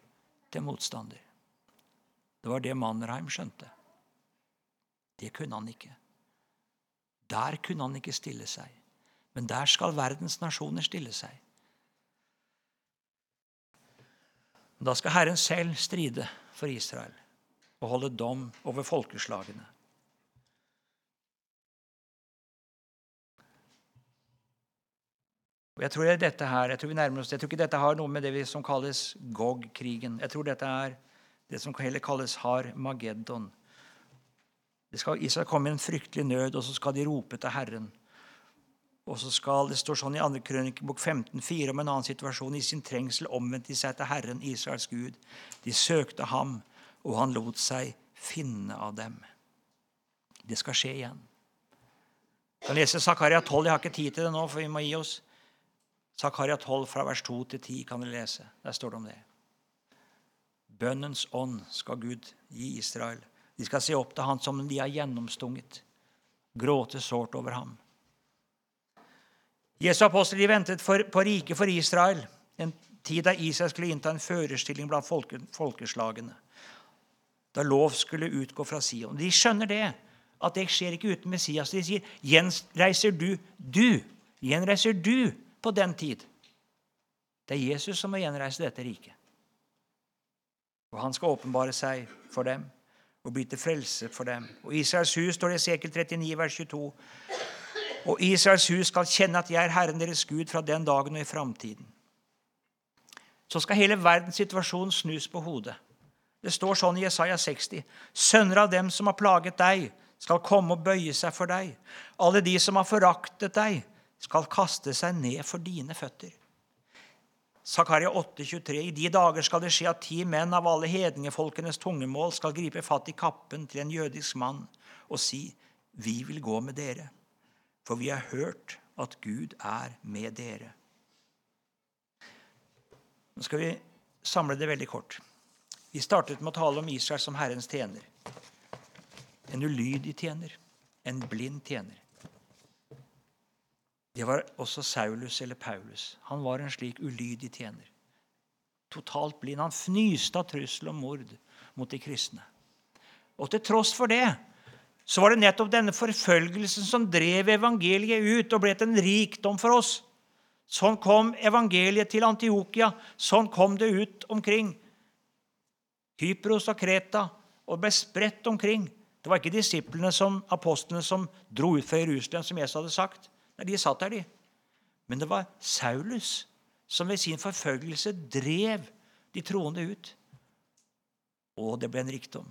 Speaker 1: til motstander. Det var det Mannerheim skjønte. Det kunne han ikke. Der kunne han ikke stille seg. Men der skal verdens nasjoner stille seg. Da skal Herren selv stride for Israel og holde dom over folkeslagene. Og jeg tror, dette her, jeg tror, vi nærmer oss, jeg tror ikke dette har noe med det som kalles Gog-krigen. Jeg tror dette er det som heller kalles Har-Mageddon. Det skal, Israel komme i en fryktelig nød, og så skal de rope til Herren. Og så skal Det står sånn i 2. krønikebok 15,4 om en annen situasjon. I sin trengsel omvendte de seg til Herren, Israels Gud. De søkte ham, og han lot seg finne av dem. Det skal skje igjen. Jeg kan lese Zakaria 12. Jeg har ikke tid til det nå, for vi må gi oss. Zakaria 12 fra vers 2 til 10 kan dere lese. Der står det om det. Bønnens ånd skal Gud gi Israel. De skal se opp til han som de har gjennomstunget. Gråte sårt over ham. Jesu apostel de ventet for, på riket for Israel, en tid da Israel skulle innta en førerstilling blant folke, folkeslagene. Da lov skulle utgå fra Sion. De skjønner det, at det skjer ikke uten Messias. De sier, 'Gjenreiser du, du, gjenreiser du på den tid. Det er Jesus som må gjenreise dette riket. Og han skal åpenbare seg for dem og bli til frelse for dem. Og Israels hus, står det i Sekel 39, vers 22. Og Israels hus skal kjenne at jeg er Herren deres Gud fra den dagen og i framtiden. Så skal hele verdens situasjon snus på hodet. Det står sånn i Jesaja 60.: Sønner av dem som har plaget deg, skal komme og bøye seg for deg. Alle de som har foraktet deg, skal kaste seg ned for dine føtter. Zakaria 8,23.: I de dager skal det skje at ti menn av alle hedningefolkenes tungemål skal gripe fatt i kappen til en jødisk mann og si:" Vi vil gå med dere, for vi har hørt at Gud er med dere. Nå skal vi samle det veldig kort. Vi startet med å tale om Israel som Herrens tjener. En ulydig tjener, en blind tjener. Det var også Saulus eller Paulus. Han var en slik ulydig tjener. Totalt blind. Han fnyste av trussel om mord mot de kristne. Og til tross for det så var det nettopp denne forfølgelsen som drev evangeliet ut og ble til en rikdom for oss. Sånn kom evangeliet til Antiokia. Sånn kom det ut omkring. Hypros og Kreta og ble spredt omkring. Det var ikke disiplene som apostlene som dro ut fra Jerusalem, som Jesus hadde sagt. Nei, De satt der, de. Men det var Saulus som ved sin forfølgelse drev de troende ut. Og det ble en rikdom.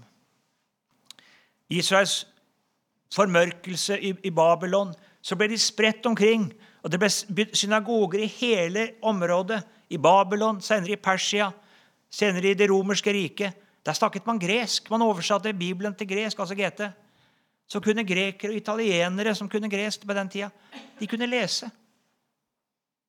Speaker 1: Israels formørkelse i, i Babylon, så ble de spredt omkring. Og det ble synagoger i hele området. I Babylon, senere i Persia, senere i det romerske riket. Der snakket man gresk. Man oversatte Bibelen til gresk, altså GT. Så kunne grekere og italienere som kunne gresk på den tida, de kunne lese.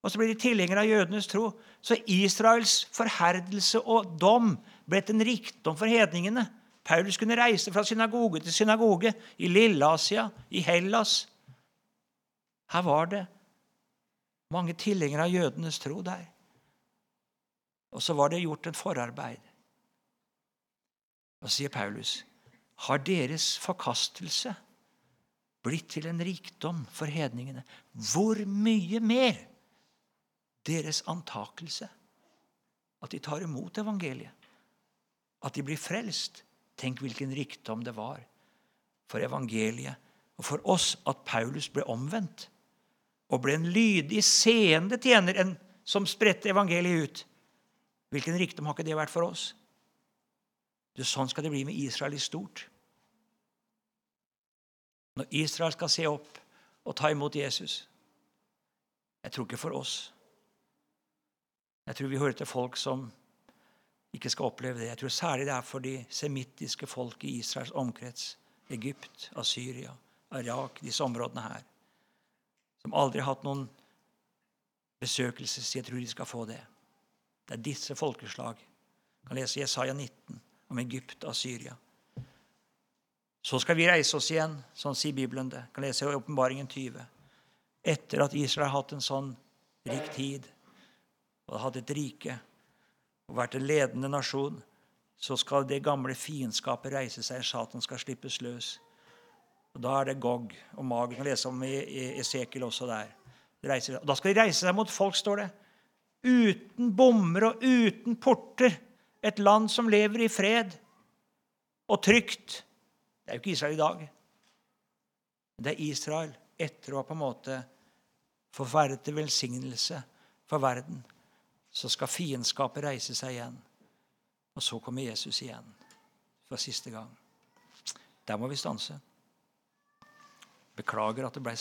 Speaker 1: Og så blir de tilhengere av jødenes tro. Så Israels forherdelse og dom ble til en rikdom for hedningene. Paulus kunne reise fra synagoge til synagoge i Lilleasia, i Hellas. Her var det mange tilhengere av jødenes tro der. Og så var det gjort et forarbeid. Og sier Paulus, har deres forkastelse blitt til en rikdom for hedningene? Hvor mye mer deres antakelse? At de tar imot evangeliet, at de blir frelst, Tenk hvilken rikdom det var for evangeliet og for oss at Paulus ble omvendt og ble en lydig, seende tjener en som spredte evangeliet ut. Hvilken rikdom har ikke det vært for oss? Du, sånn skal det bli med Israel i stort. Når Israel skal se opp og ta imot Jesus Jeg tror ikke for oss. Jeg tror vi hører til folk som ikke skal oppleve det. Jeg tror særlig det er for de semittiske folk i Israels omkrets. Egypt, Asyria, Irak, disse områdene her. Som aldri har hatt noen besøkelses. Jeg tror de skal få det. Det er disse folkeslag. Jeg kan lese Jesaja 19 om Egypt og Syria. Så skal vi reise oss igjen, sånn sier Bibelen det. Kan lese i Åpenbaringen 20. Etter at Israel har hatt en sånn rik tid og har hatt et rike og vært en ledende nasjon, så skal det gamle fiendskapet reise seg. Satan skal slippes løs. Og Da er det Gog og Mag. Vi kan lese om Esekiel også der. Og Da skal de reise seg mot folk, står det. Uten bommer og uten porter. Et land som lever i fred og trygt. Det er jo ikke Israel i dag. Det er Israel etter å ha på en måte forverret til velsignelse for verden så skal fiendskapet reise seg igjen. Og så kommer Jesus igjen for siste gang. Der må vi stanse. Beklager at det ble